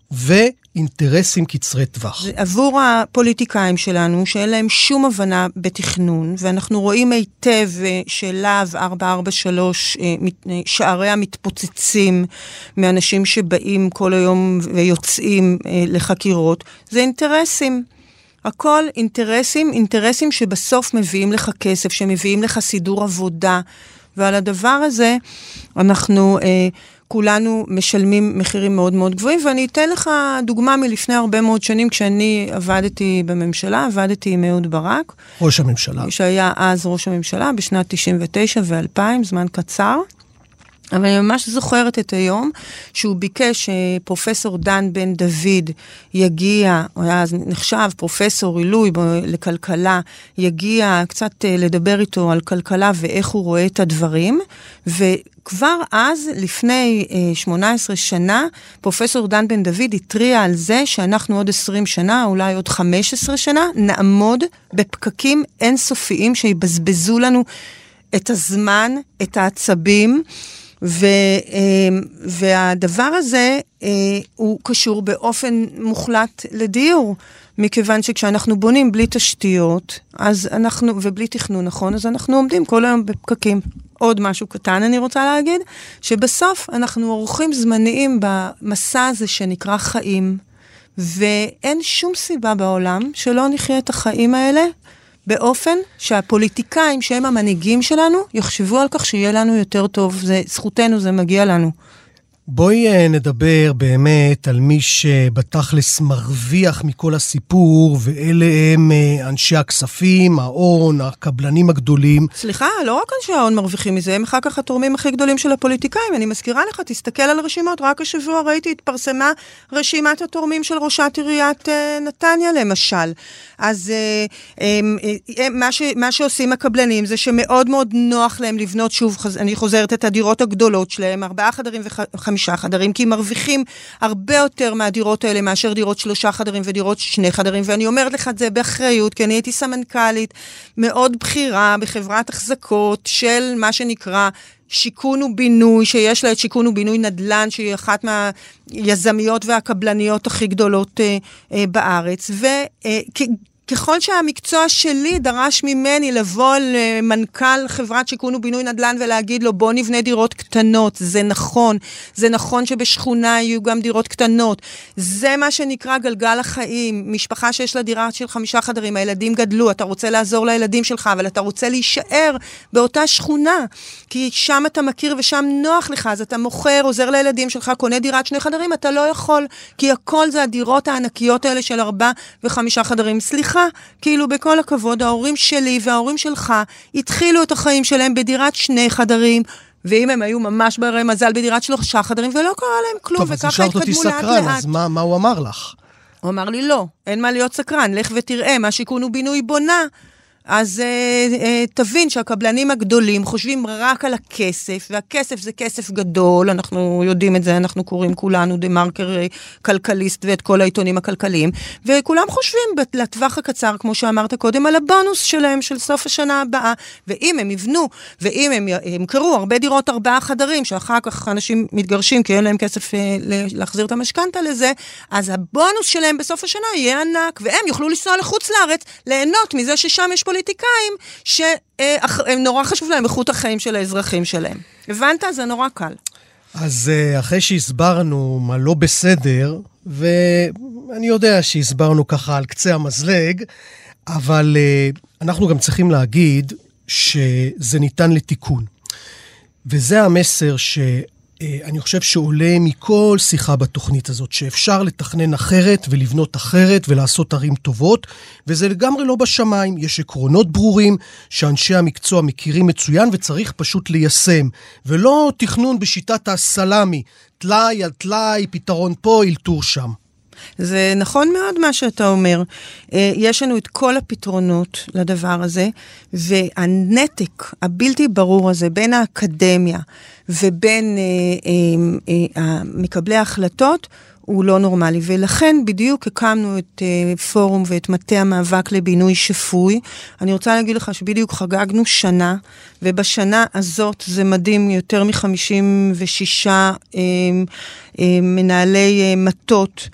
ואינטרסים קצרי טווח. עבור הפוליטיקאים שלנו, שאין להם שום הבנה בתכנון, ואנחנו רואים היטב אה, שלהב 443, אה, אה, שעריה מתפוצצים מאנשים שבאים כל היום ויוצאים לחקירות, זה אינטרסים. הכל אינטרסים, אינטרסים שבסוף מביאים לך כסף, שמביאים לך סידור עבודה. ועל הדבר הזה אנחנו אה, כולנו משלמים מחירים מאוד מאוד גבוהים, ואני אתן לך דוגמה מלפני הרבה מאוד שנים, כשאני עבדתי בממשלה, עבדתי עם אהוד ברק. ראש הממשלה. שהיה אז ראש הממשלה, בשנת 99 ו-2000, זמן קצר. אבל אני ממש זוכרת את היום שהוא ביקש שפרופסור דן בן דוד יגיע, הוא היה אז נחשב פרופסור עילוי לכלכלה, יגיע קצת אה, לדבר איתו על כלכלה ואיך הוא רואה את הדברים. וכבר אז, לפני 18 אה, שנה, פרופסור דן בן דוד התריע על זה שאנחנו עוד 20 שנה, אולי עוד 15 שנה, נעמוד בפקקים אינסופיים שיבזבזו לנו את הזמן, את העצבים. ו, אמ, והדבר הזה אה, הוא קשור באופן מוחלט לדיור, מכיוון שכשאנחנו בונים בלי תשתיות, אז אנחנו, ובלי תכנון נכון, אז אנחנו עומדים כל היום בפקקים. עוד משהו קטן אני רוצה להגיד, שבסוף אנחנו אורחים זמניים במסע הזה שנקרא חיים, ואין שום סיבה בעולם שלא נחיה את החיים האלה באופן שהפוליטיקאים, שהם המנהיגים שלנו, יחשבו על כך שיהיה לנו יותר טוב. זה זכותנו, זה מגיע לנו. בואי אה, נדבר באמת על מי שבתכלס מרוויח מכל הסיפור, ואלה הם אה, אנשי הכספים, ההון, הקבלנים הגדולים. סליחה, לא רק אנשי ההון מרוויחים מזה, הם אחר כך התורמים הכי גדולים של הפוליטיקאים. אני מזכירה לך, תסתכל על הרשימות, רק השבוע ראיתי, התפרסמה רשימת התורמים של ראשת עיריית אה, נתניה, למשל. אז מה, ש, מה שעושים הקבלנים זה שמאוד מאוד נוח להם לבנות, שוב, אני חוזרת את הדירות הגדולות שלהם, ארבעה חדרים וחמישה. חמישה חדרים, כי מרוויחים הרבה יותר מהדירות האלה מאשר דירות שלושה חדרים ודירות שני חדרים, ואני אומרת לך את זה באחריות, כי אני הייתי סמנכ"לית מאוד בכירה בחברת החזקות של מה שנקרא שיכון ובינוי, שיש לה את שיכון ובינוי נדל"ן, שהיא אחת מהיזמיות והקבלניות הכי גדולות אה, אה, בארץ. וככל שהמקצוע שלי דרש ממני לבוא למנכ"ל חברת שיכון ובינוי נדל"ן ולהגיד לו, בוא נבנה דירות קטנות, זה נכון. זה נכון שבשכונה יהיו גם דירות קטנות. זה מה שנקרא גלגל החיים. משפחה שיש לה דירה של חמישה חדרים, הילדים גדלו, אתה רוצה לעזור לילדים שלך, אבל אתה רוצה להישאר באותה שכונה. כי שם אתה מכיר ושם נוח לך, אז אתה מוכר, עוזר לילדים שלך, קונה דירת שני חדרים, אתה לא יכול, כי הכל זה הדירות הענקיות האלה של ארבע וחמישה חדרים. סליחה, כאילו בכל הכבוד, ההורים שלי וההורים שלך התחילו את החיים שלהם בדירת שני חדרים. ואם הם היו ממש ברי מזל בדירת שלושה חדרים, ולא קרה להם כלום, טוב, אז וככה השארת אותי התקדמו לאט סקרן, לאט. אז מה, מה הוא אמר לך? הוא אמר לי, לא, אין מה להיות סקרן, לך ותראה מה שיכון ובינוי בונה. אז אה, אה, תבין שהקבלנים הגדולים חושבים רק על הכסף, והכסף זה כסף גדול, אנחנו יודעים את זה, אנחנו קוראים כולנו דה מרקר אה, כלכליסט ואת כל העיתונים הכלכליים, וכולם חושבים לטווח הקצר, כמו שאמרת קודם, על הבונוס שלהם של סוף השנה הבאה, ואם הם יבנו, ואם הם ימכרו הרבה דירות ארבעה חדרים, שאחר כך אנשים מתגרשים כי אין להם כסף אה, להחזיר את המשכנתה לזה, אז הבונוס שלהם בסוף השנה יהיה ענק, והם יוכלו לנסוע לחוץ לארץ, ליהנות מזה ששם יש פוליטיקאים שהם נורא חשוב להם איכות החיים של האזרחים שלהם. הבנת? זה נורא קל. אז אה, אחרי שהסברנו מה לא בסדר, ואני יודע שהסברנו ככה על קצה המזלג, אבל אה, אנחנו גם צריכים להגיד שזה ניתן לתיקון. וזה המסר שאני חושב שעולה מכל שיחה בתוכנית הזאת, שאפשר לתכנן אחרת ולבנות אחרת ולעשות ערים טובות, וזה לגמרי לא בשמיים. יש עקרונות ברורים שאנשי המקצוע מכירים מצוין וצריך פשוט ליישם, ולא תכנון בשיטת הסלאמי, טלאי על טלאי, פתרון פה, אלתור שם. זה נכון מאוד מה שאתה אומר. אה, יש לנו את כל הפתרונות לדבר הזה, והנתק הבלתי ברור הזה בין האקדמיה ובין אה, אה, מקבלי ההחלטות, הוא לא נורמלי, ולכן בדיוק הקמנו את uh, פורום ואת מטה המאבק לבינוי שפוי. אני רוצה להגיד לך שבדיוק חגגנו שנה, ובשנה הזאת זה מדהים, יותר מ-56 uh, uh, מנהלי uh, מטות.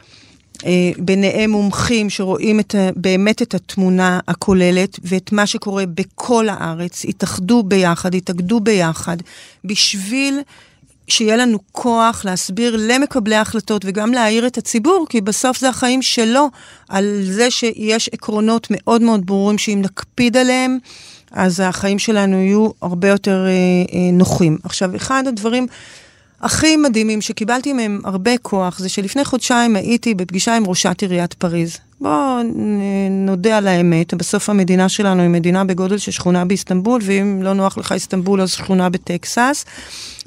Uh, ביניהם מומחים שרואים את, באמת את התמונה הכוללת ואת מה שקורה בכל הארץ, התאחדו ביחד, התאגדו ביחד, בשביל שיהיה לנו כוח להסביר למקבלי ההחלטות וגם להעיר את הציבור, כי בסוף זה החיים שלו, על זה שיש עקרונות מאוד מאוד ברורים שאם נקפיד עליהם, אז החיים שלנו יהיו הרבה יותר אה, אה, נוחים. עכשיו, אחד הדברים הכי מדהימים שקיבלתי מהם הרבה כוח, זה שלפני חודשיים הייתי בפגישה עם ראשת עיריית פריז. בואו נודה על האמת, בסוף המדינה שלנו היא מדינה בגודל של שכונה באיסטנבול, ואם לא נוח לך איסטנבול אז שכונה בטקסס.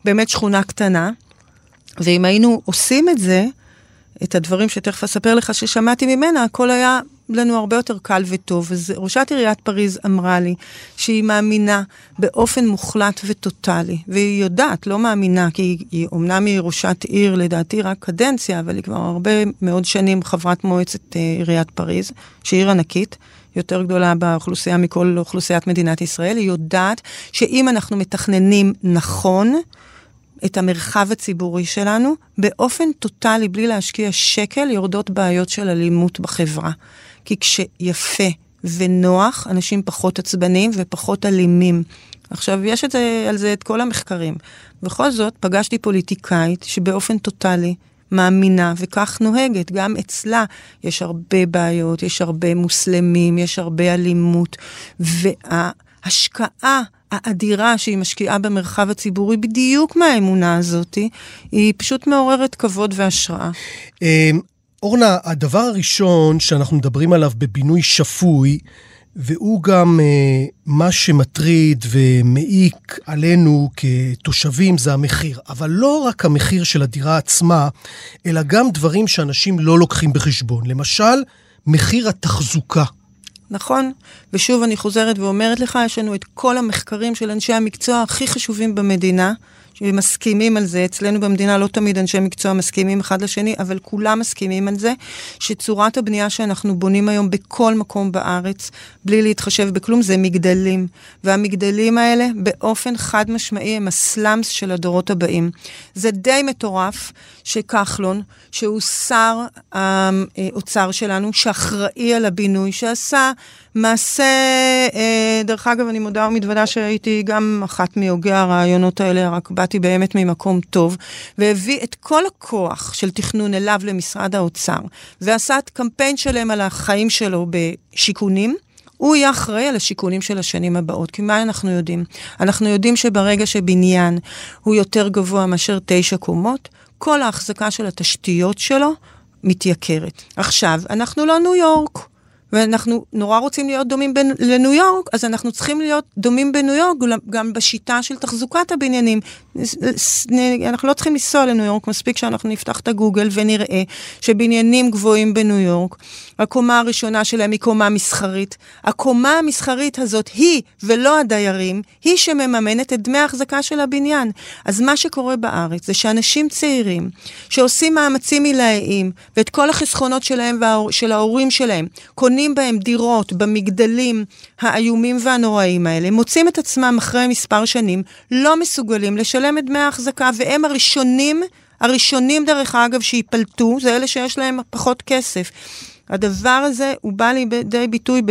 באמת שכונה קטנה, ואם היינו עושים את זה, את הדברים שתכף אספר לך ששמעתי ממנה, הכל היה לנו הרבה יותר קל וטוב. אז ראשת עיריית פריז אמרה לי שהיא מאמינה באופן מוחלט וטוטאלי, והיא יודעת, לא מאמינה, כי היא, היא אומנם היא ראשת עיר, לדעתי רק קדנציה, אבל היא כבר הרבה מאוד שנים חברת מועצת אה, עיריית פריז, שהיא עיר ענקית. יותר גדולה באוכלוסייה מכל אוכלוסיית מדינת ישראל, היא יודעת שאם אנחנו מתכננים נכון, את המרחב הציבורי שלנו, באופן טוטאלי, בלי להשקיע שקל, יורדות בעיות של אלימות בחברה. כי כשיפה ונוח, אנשים פחות עצבניים ופחות אלימים. עכשיו, יש את זה, על זה את כל המחקרים. בכל זאת, פגשתי פוליטיקאית שבאופן טוטאלי מאמינה וכך נוהגת. גם אצלה יש הרבה בעיות, יש הרבה מוסלמים, יש הרבה אלימות, וההשקעה האדירה שהיא משקיעה במרחב הציבורי בדיוק מהאמונה הזאת, היא פשוט מעוררת כבוד והשראה. אורנה, הדבר הראשון שאנחנו מדברים עליו בבינוי שפוי, והוא גם אה, מה שמטריד ומעיק עלינו כתושבים, זה המחיר. אבל לא רק המחיר של הדירה עצמה, אלא גם דברים שאנשים לא לוקחים בחשבון. למשל, מחיר התחזוקה. נכון, ושוב אני חוזרת ואומרת לך, יש לנו את כל המחקרים של אנשי המקצוע הכי חשובים במדינה, שמסכימים על זה, אצלנו במדינה לא תמיד אנשי מקצוע מסכימים אחד לשני, אבל כולם מסכימים על זה, שצורת הבנייה שאנחנו בונים היום בכל מקום בארץ, בלי להתחשב בכלום, זה מגדלים. והמגדלים האלה, באופן חד משמעי, הם הסלאמס של הדורות הבאים. זה די מטורף שכחלון, שהוא שר האוצר שלנו, שאחראי על הבינוי, שעשה מעשה, אה, דרך אגב, אני מודה ומתוודה שהייתי גם אחת מהוגי הרעיונות האלה, רק באתי באמת ממקום טוב, והביא את כל הכוח של תכנון אליו למשרד האוצר, ועשה את קמפיין שלם על החיים שלו בשיכונים. הוא יהיה אחראי על השיכונים של השנים הבאות. כי מה אנחנו יודעים? אנחנו יודעים שברגע שבניין הוא יותר גבוה מאשר תשע קומות, כל ההחזקה של התשתיות שלו מתייקרת. עכשיו, אנחנו לא ניו יורק. ואנחנו נורא רוצים להיות דומים בין, לניו יורק, אז אנחנו צריכים להיות דומים בניו יורק גם בשיטה של תחזוקת הבניינים. אנחנו לא צריכים לנסוע לניו יורק, מספיק שאנחנו נפתח את הגוגל ונראה שבניינים גבוהים בניו יורק, הקומה הראשונה שלהם היא קומה מסחרית. הקומה המסחרית הזאת היא, ולא הדיירים, היא שמממנת את דמי ההחזקה של הבניין. אז מה שקורה בארץ זה שאנשים צעירים שעושים מאמצים עילאיים, ואת כל החסכונות שלהם ושל ההורים שלהם, קונים בהם דירות במגדלים האיומים והנוראים האלה, מוצאים את עצמם אחרי מספר שנים לא מסוגלים לשלם את דמי ההחזקה, והם הראשונים, הראשונים דרך אגב שייפלטו, זה אלה שיש להם פחות כסף. הדבר הזה הוא בא לידי ביטוי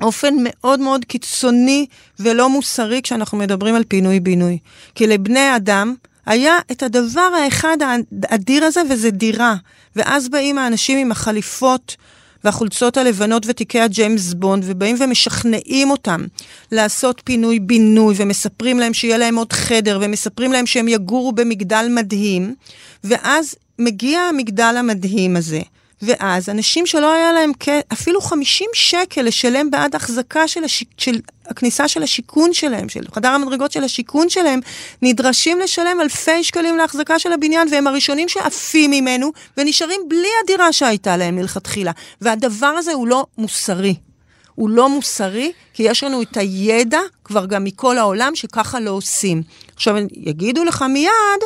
באופן מאוד מאוד קיצוני ולא מוסרי כשאנחנו מדברים על פינוי-בינוי. כי לבני אדם היה את הדבר האחד האדיר הזה, וזה דירה. ואז באים האנשים עם החליפות והחולצות הלבנות ותיקי הג'יימס בונד, ובאים ומשכנעים אותם לעשות פינוי-בינוי, ומספרים להם שיהיה להם עוד חדר, ומספרים להם שהם יגורו במגדל מדהים, ואז מגיע המגדל המדהים הזה. ואז אנשים שלא היה להם אפילו 50 שקל לשלם בעד החזקה של, השיק, של הכניסה של השיכון שלהם, של חדר המדרגות של השיכון שלהם, נדרשים לשלם אלפי שקלים להחזקה של הבניין, והם הראשונים שעפים ממנו ונשארים בלי הדירה שהייתה להם מלכתחילה. והדבר הזה הוא לא מוסרי. הוא לא מוסרי, כי יש לנו את הידע כבר גם מכל העולם שככה לא עושים. עכשיו, יגידו לך מיד,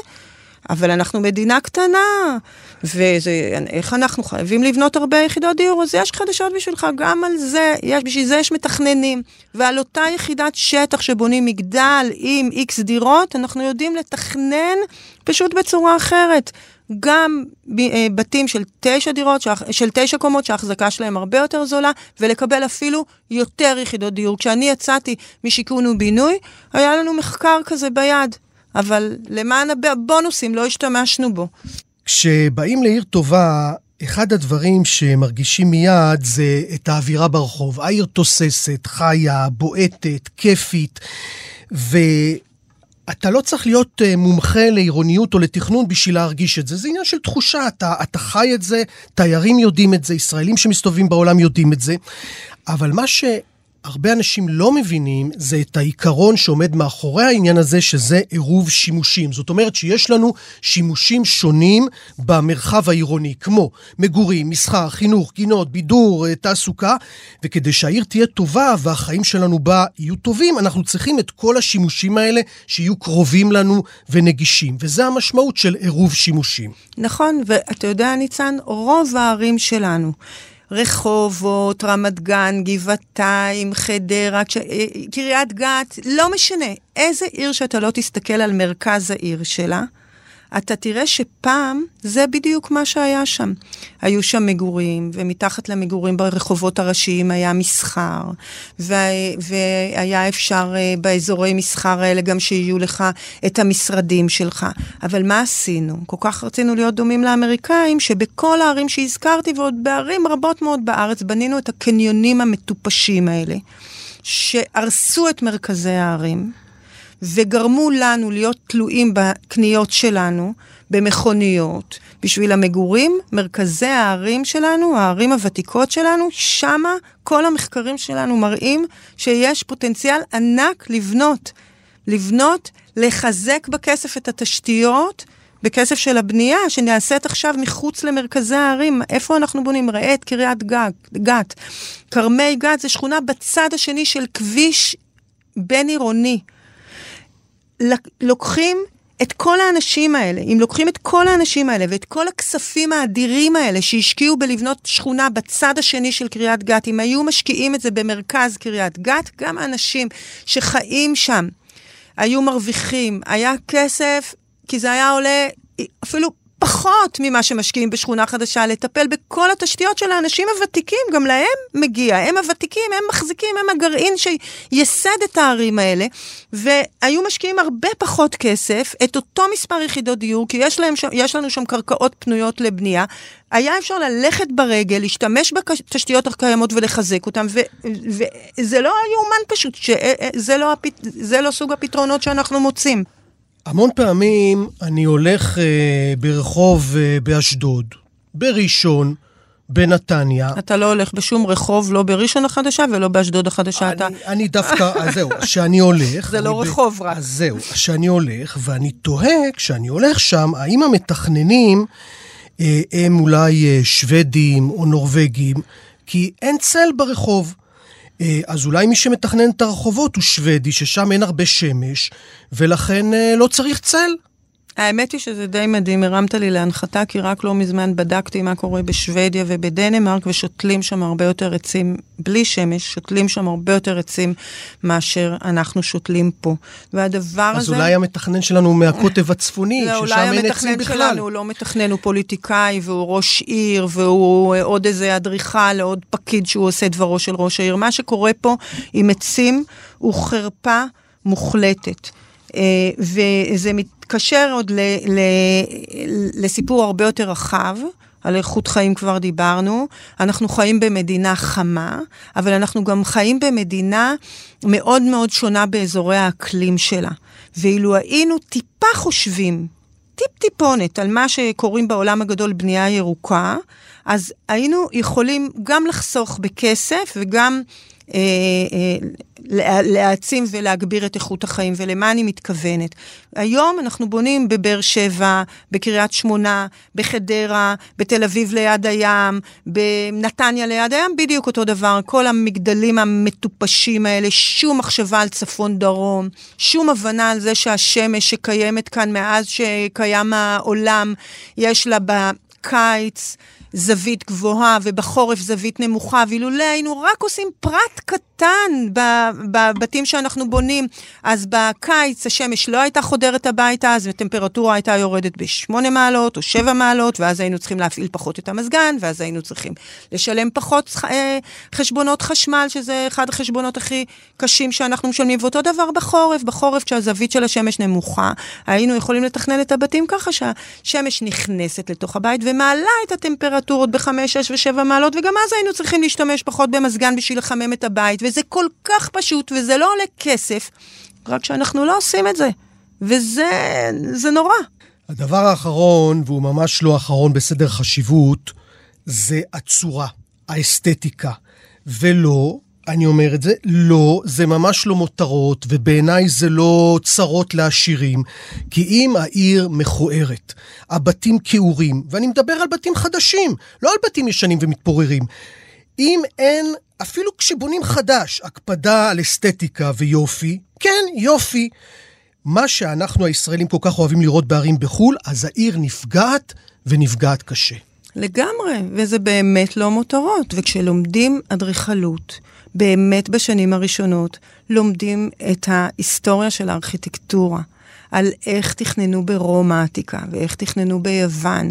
אבל אנחנו מדינה קטנה, ואיך אנחנו חייבים לבנות הרבה יחידות דיור, אז יש חדשות בשבילך, גם על זה, יש, בשביל זה יש מתכננים. ועל אותה יחידת שטח שבונים מגדל עם איקס דירות, אנחנו יודעים לתכנן פשוט בצורה אחרת. גם אה, בתים של תשע דירות, של תשע קומות, שההחזקה שלהם הרבה יותר זולה, ולקבל אפילו יותר יחידות דיור. כשאני יצאתי משיכון ובינוי, היה לנו מחקר כזה ביד. אבל למען הבונוסים לא השתמשנו בו. כשבאים לעיר טובה, אחד הדברים שמרגישים מיד זה את האווירה ברחוב. העיר תוססת, חיה, בועטת, כיפית, ואתה לא צריך להיות אה, מומחה לעירוניות או לתכנון בשביל להרגיש את זה. זה עניין של תחושה, אתה, אתה חי את זה, תיירים יודעים את זה, ישראלים שמסתובבים בעולם יודעים את זה. אבל מה ש... הרבה אנשים לא מבינים זה את העיקרון שעומד מאחורי העניין הזה, שזה עירוב שימושים. זאת אומרת שיש לנו שימושים שונים במרחב העירוני, כמו מגורים, מסחר, חינוך, גינות, בידור, אה, תעסוקה, וכדי שהעיר תהיה טובה והחיים שלנו בה יהיו טובים, אנחנו צריכים את כל השימושים האלה שיהיו קרובים לנו ונגישים, וזה המשמעות של עירוב שימושים. נכון, ואתה יודע, ניצן, רוב הערים שלנו, רחובות, רמת גן, גבעתיים, חדרה, קריית גת, לא משנה. איזה עיר שאתה לא תסתכל על מרכז העיר שלה, אתה תראה שפעם זה בדיוק מה שהיה שם. היו שם מגורים, ומתחת למגורים ברחובות הראשיים היה מסחר, והיה אפשר אה, באזורי מסחר האלה גם שיהיו לך את המשרדים שלך. אבל מה עשינו? כל כך רצינו להיות דומים לאמריקאים, שבכל הערים שהזכרתי, ועוד בערים רבות מאוד בארץ, בנינו את הקניונים המטופשים האלה, שהרסו את מרכזי הערים. וגרמו לנו להיות תלויים בקניות שלנו, במכוניות, בשביל המגורים, מרכזי הערים שלנו, הערים הוותיקות שלנו, שמה כל המחקרים שלנו מראים שיש פוטנציאל ענק לבנות. לבנות, לחזק בכסף את התשתיות, בכסף של הבנייה, שנעשית עכשיו מחוץ למרכזי הערים. איפה אנחנו בונים? ראה את קריית גת. כרמי גת זה שכונה בצד השני של כביש בין-עירוני. לוקחים את כל האנשים האלה, אם לוקחים את כל האנשים האלה ואת כל הכספים האדירים האלה שהשקיעו בלבנות שכונה בצד השני של קריית גת, אם היו משקיעים את זה במרכז קריית גת, גם האנשים שחיים שם היו מרוויחים, היה כסף, כי זה היה עולה אפילו פחות ממה שמשקיעים בשכונה חדשה, לטפל בכל התשתיות של האנשים הוותיקים, גם להם מגיע. הם הוותיקים, הם מחזיקים, הם הגרעין שייסד את הערים האלה, והיו משקיעים הרבה פחות כסף, את אותו מספר יחידות דיור, כי יש, להם, יש לנו שם קרקעות פנויות לבנייה. היה אפשר ללכת ברגל, להשתמש בתשתיות הקיימות ולחזק אותן, וזה לא יאומן פשוט, שזה לא, הפת- זה לא סוג הפתרונות שאנחנו מוצאים. המון פעמים אני הולך אה, ברחוב אה, באשדוד, בראשון, בנתניה. אתה לא הולך בשום רחוב, לא בראשון החדשה ולא באשדוד החדשה. אתה... אני דווקא, אז זהו, כשאני הולך... זה אני לא ב- רחוב רק. אז זהו, כשאני הולך, ואני תוהה, כשאני הולך שם, האם המתכננים אה, הם אולי אה, שוודים או נורבגים, כי אין צל ברחוב. אה, אז אולי מי שמתכנן את הרחובות הוא שוודי, ששם אין הרבה שמש, ולכן אה, לא צריך צל. האמת היא שזה די מדהים, הרמת לי להנחתה, כי רק לא מזמן בדקתי מה קורה בשוודיה ובדנמרק, ושותלים שם הרבה יותר עצים, בלי שמש, שותלים שם הרבה יותר עצים מאשר אנחנו שותלים פה. והדבר אז הזה... אולי המתכנן שלנו הוא מהקוטב הצפוני, לא, ששם אולי אין עצים המתכנן בכלל. שלנו הוא לא מתכנן, הוא פוליטיקאי, והוא ראש עיר, והוא אה, עוד איזה אדריכל, עוד פקיד שהוא עושה דברו של ראש העיר. מה שקורה פה עם עצים הוא חרפה מוחלטת. אה, וזה מתקשר עוד ל, ל, לסיפור הרבה יותר רחב. על איכות חיים כבר דיברנו. אנחנו חיים במדינה חמה, אבל אנחנו גם חיים במדינה מאוד מאוד שונה באזורי האקלים שלה. ואילו היינו טיפה חושבים, טיפ-טיפונת, על מה שקוראים בעולם הגדול בנייה ירוקה, אז היינו יכולים גם לחסוך בכסף וגם להעצים ולהגביר את איכות החיים, ולמה אני מתכוונת? היום אנחנו בונים בבאר שבע, בקריית שמונה, בחדרה, בתל אביב ליד הים, בנתניה ליד הים, בדיוק אותו דבר. כל המגדלים המטופשים האלה, שום מחשבה על צפון-דרום, שום הבנה על זה שהשמש שקיימת כאן מאז שקיים העולם, יש לה בקיץ. זווית גבוהה ובחורף זווית נמוכה, ואילולא היינו רק עושים פרט קטן בבתים שאנחנו בונים, אז בקיץ השמש לא הייתה חודרת הביתה, אז הטמפרטורה הייתה יורדת בשמונה מעלות או שבע מעלות, ואז היינו צריכים להפעיל פחות את המזגן, ואז היינו צריכים לשלם פחות אה, חשבונות חשמל, שזה אחד החשבונות הכי קשים שאנחנו משלמים, ואותו דבר בחורף, בחורף כשהזווית של השמש נמוכה, היינו יכולים לתכנן את הבתים ככה שהשמש נכנסת לתוך הבית ומעלה את הטמפרטורות בחמש, שש ושבע מעלות, וגם אז היינו צריכים להשתמש פחות במזגן בשביל לחמם את הבית, וזה כל כך פשוט, וזה לא עולה כסף, רק שאנחנו לא עושים את זה. וזה זה נורא. הדבר האחרון, והוא ממש לא אחרון בסדר חשיבות, זה הצורה, האסתטיקה. ולא, אני אומר את זה, לא, זה ממש לא מותרות, ובעיניי זה לא צרות לעשירים. כי אם העיר מכוערת, הבתים כעורים, ואני מדבר על בתים חדשים, לא על בתים ישנים ומתפוררים. אם אין, אפילו כשבונים חדש, הקפדה על אסתטיקה ויופי, כן, יופי. מה שאנחנו הישראלים כל כך אוהבים לראות בערים בחו"ל, אז העיר נפגעת ונפגעת קשה. לגמרי, וזה באמת לא מותרות. וכשלומדים אדריכלות, באמת בשנים הראשונות, לומדים את ההיסטוריה של הארכיטקטורה, על איך תכננו ברומא העתיקה, ואיך תכננו ביוון.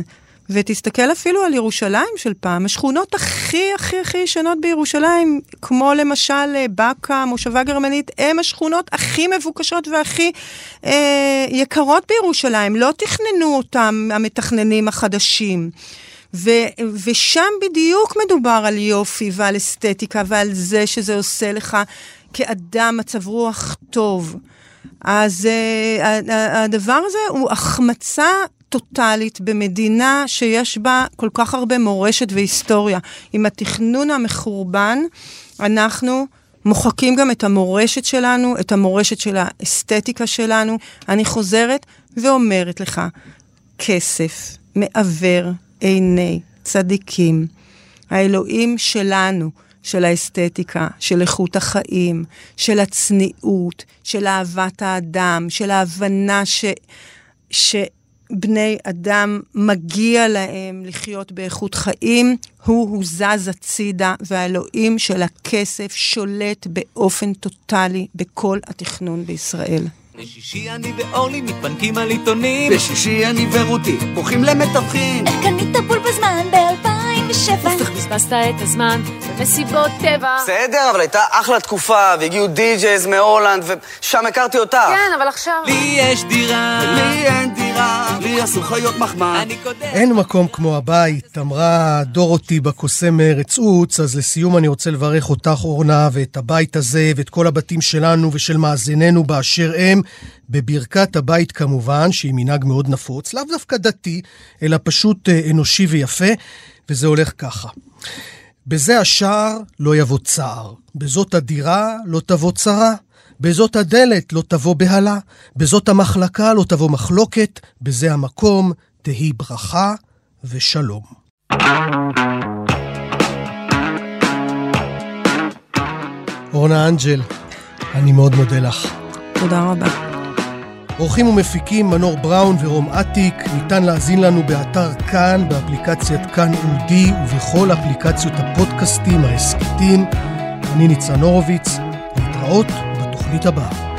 ותסתכל אפילו על ירושלים של פעם, השכונות הכי הכי הכי ישנות בירושלים, כמו למשל אה, באקה, מושבה גרמנית, הם השכונות הכי מבוקשות והכי אה, יקרות בירושלים. לא תכננו אותם המתכננים החדשים. ו, ושם בדיוק מדובר על יופי ועל אסתטיקה ועל זה שזה עושה לך כאדם מצב רוח טוב. אז uh, הדבר הזה הוא החמצה טוטאלית במדינה שיש בה כל כך הרבה מורשת והיסטוריה. עם התכנון המחורבן, אנחנו מוחקים גם את המורשת שלנו, את המורשת של האסתטיקה שלנו. אני חוזרת ואומרת לך, כסף מעוור עיני צדיקים. האלוהים שלנו, של האסתטיקה, של איכות החיים, של הצניעות, של אהבת האדם, של ההבנה שבני אדם מגיע להם לחיות באיכות חיים, הוא הוזז הצידה, והאלוהים של הכסף שולט באופן טוטאלי בכל התכנון בישראל. בשישי אני ואורלי מתפנקים על עיתונים. בשישי אני ורותי בוכים למתווכים. איך קנית בול בזמן ב-2007? איך בזבזת את הזמן במסיבות טבע? בסדר, אבל הייתה אחלה תקופה והגיעו די-ג'ייז מהולנד ושם הכרתי אותך. כן, אבל עכשיו... לי יש דירה, לי אין דירה, לי עשו חיות מחמד. אני קודם אין מקום כמו הבית, אמרה דורותי בקוסם מארץ עוץ, אז לסיום אני רוצה לברך אותך, אורנה, ואת הבית הזה, ואת כל הבתים שלנו ושל מאזיננו באשר הם, בברכת הבית כמובן, שהיא מנהג מאוד נפוץ, לאו דווקא דתי, אלא פשוט אה, אנושי ויפה, וזה הולך ככה. בזה השער לא יבוא צער, בזאת הדירה לא תבוא צרה, בזאת הדלת לא תבוא בהלה, בזאת המחלקה לא תבוא מחלוקת, בזה המקום תהי ברכה ושלום. אורנה אנג'ל, אני מאוד מודה לך. תודה רבה. עורכים ומפיקים מנור בראון ורום אטיק, ניתן להאזין לנו באתר כאן, באפליקציית כאן אודי ובכל אפליקציות הפודקאסטים, ההסכתים. אני ניצן הורוביץ, להתראות בתוכנית הבאה.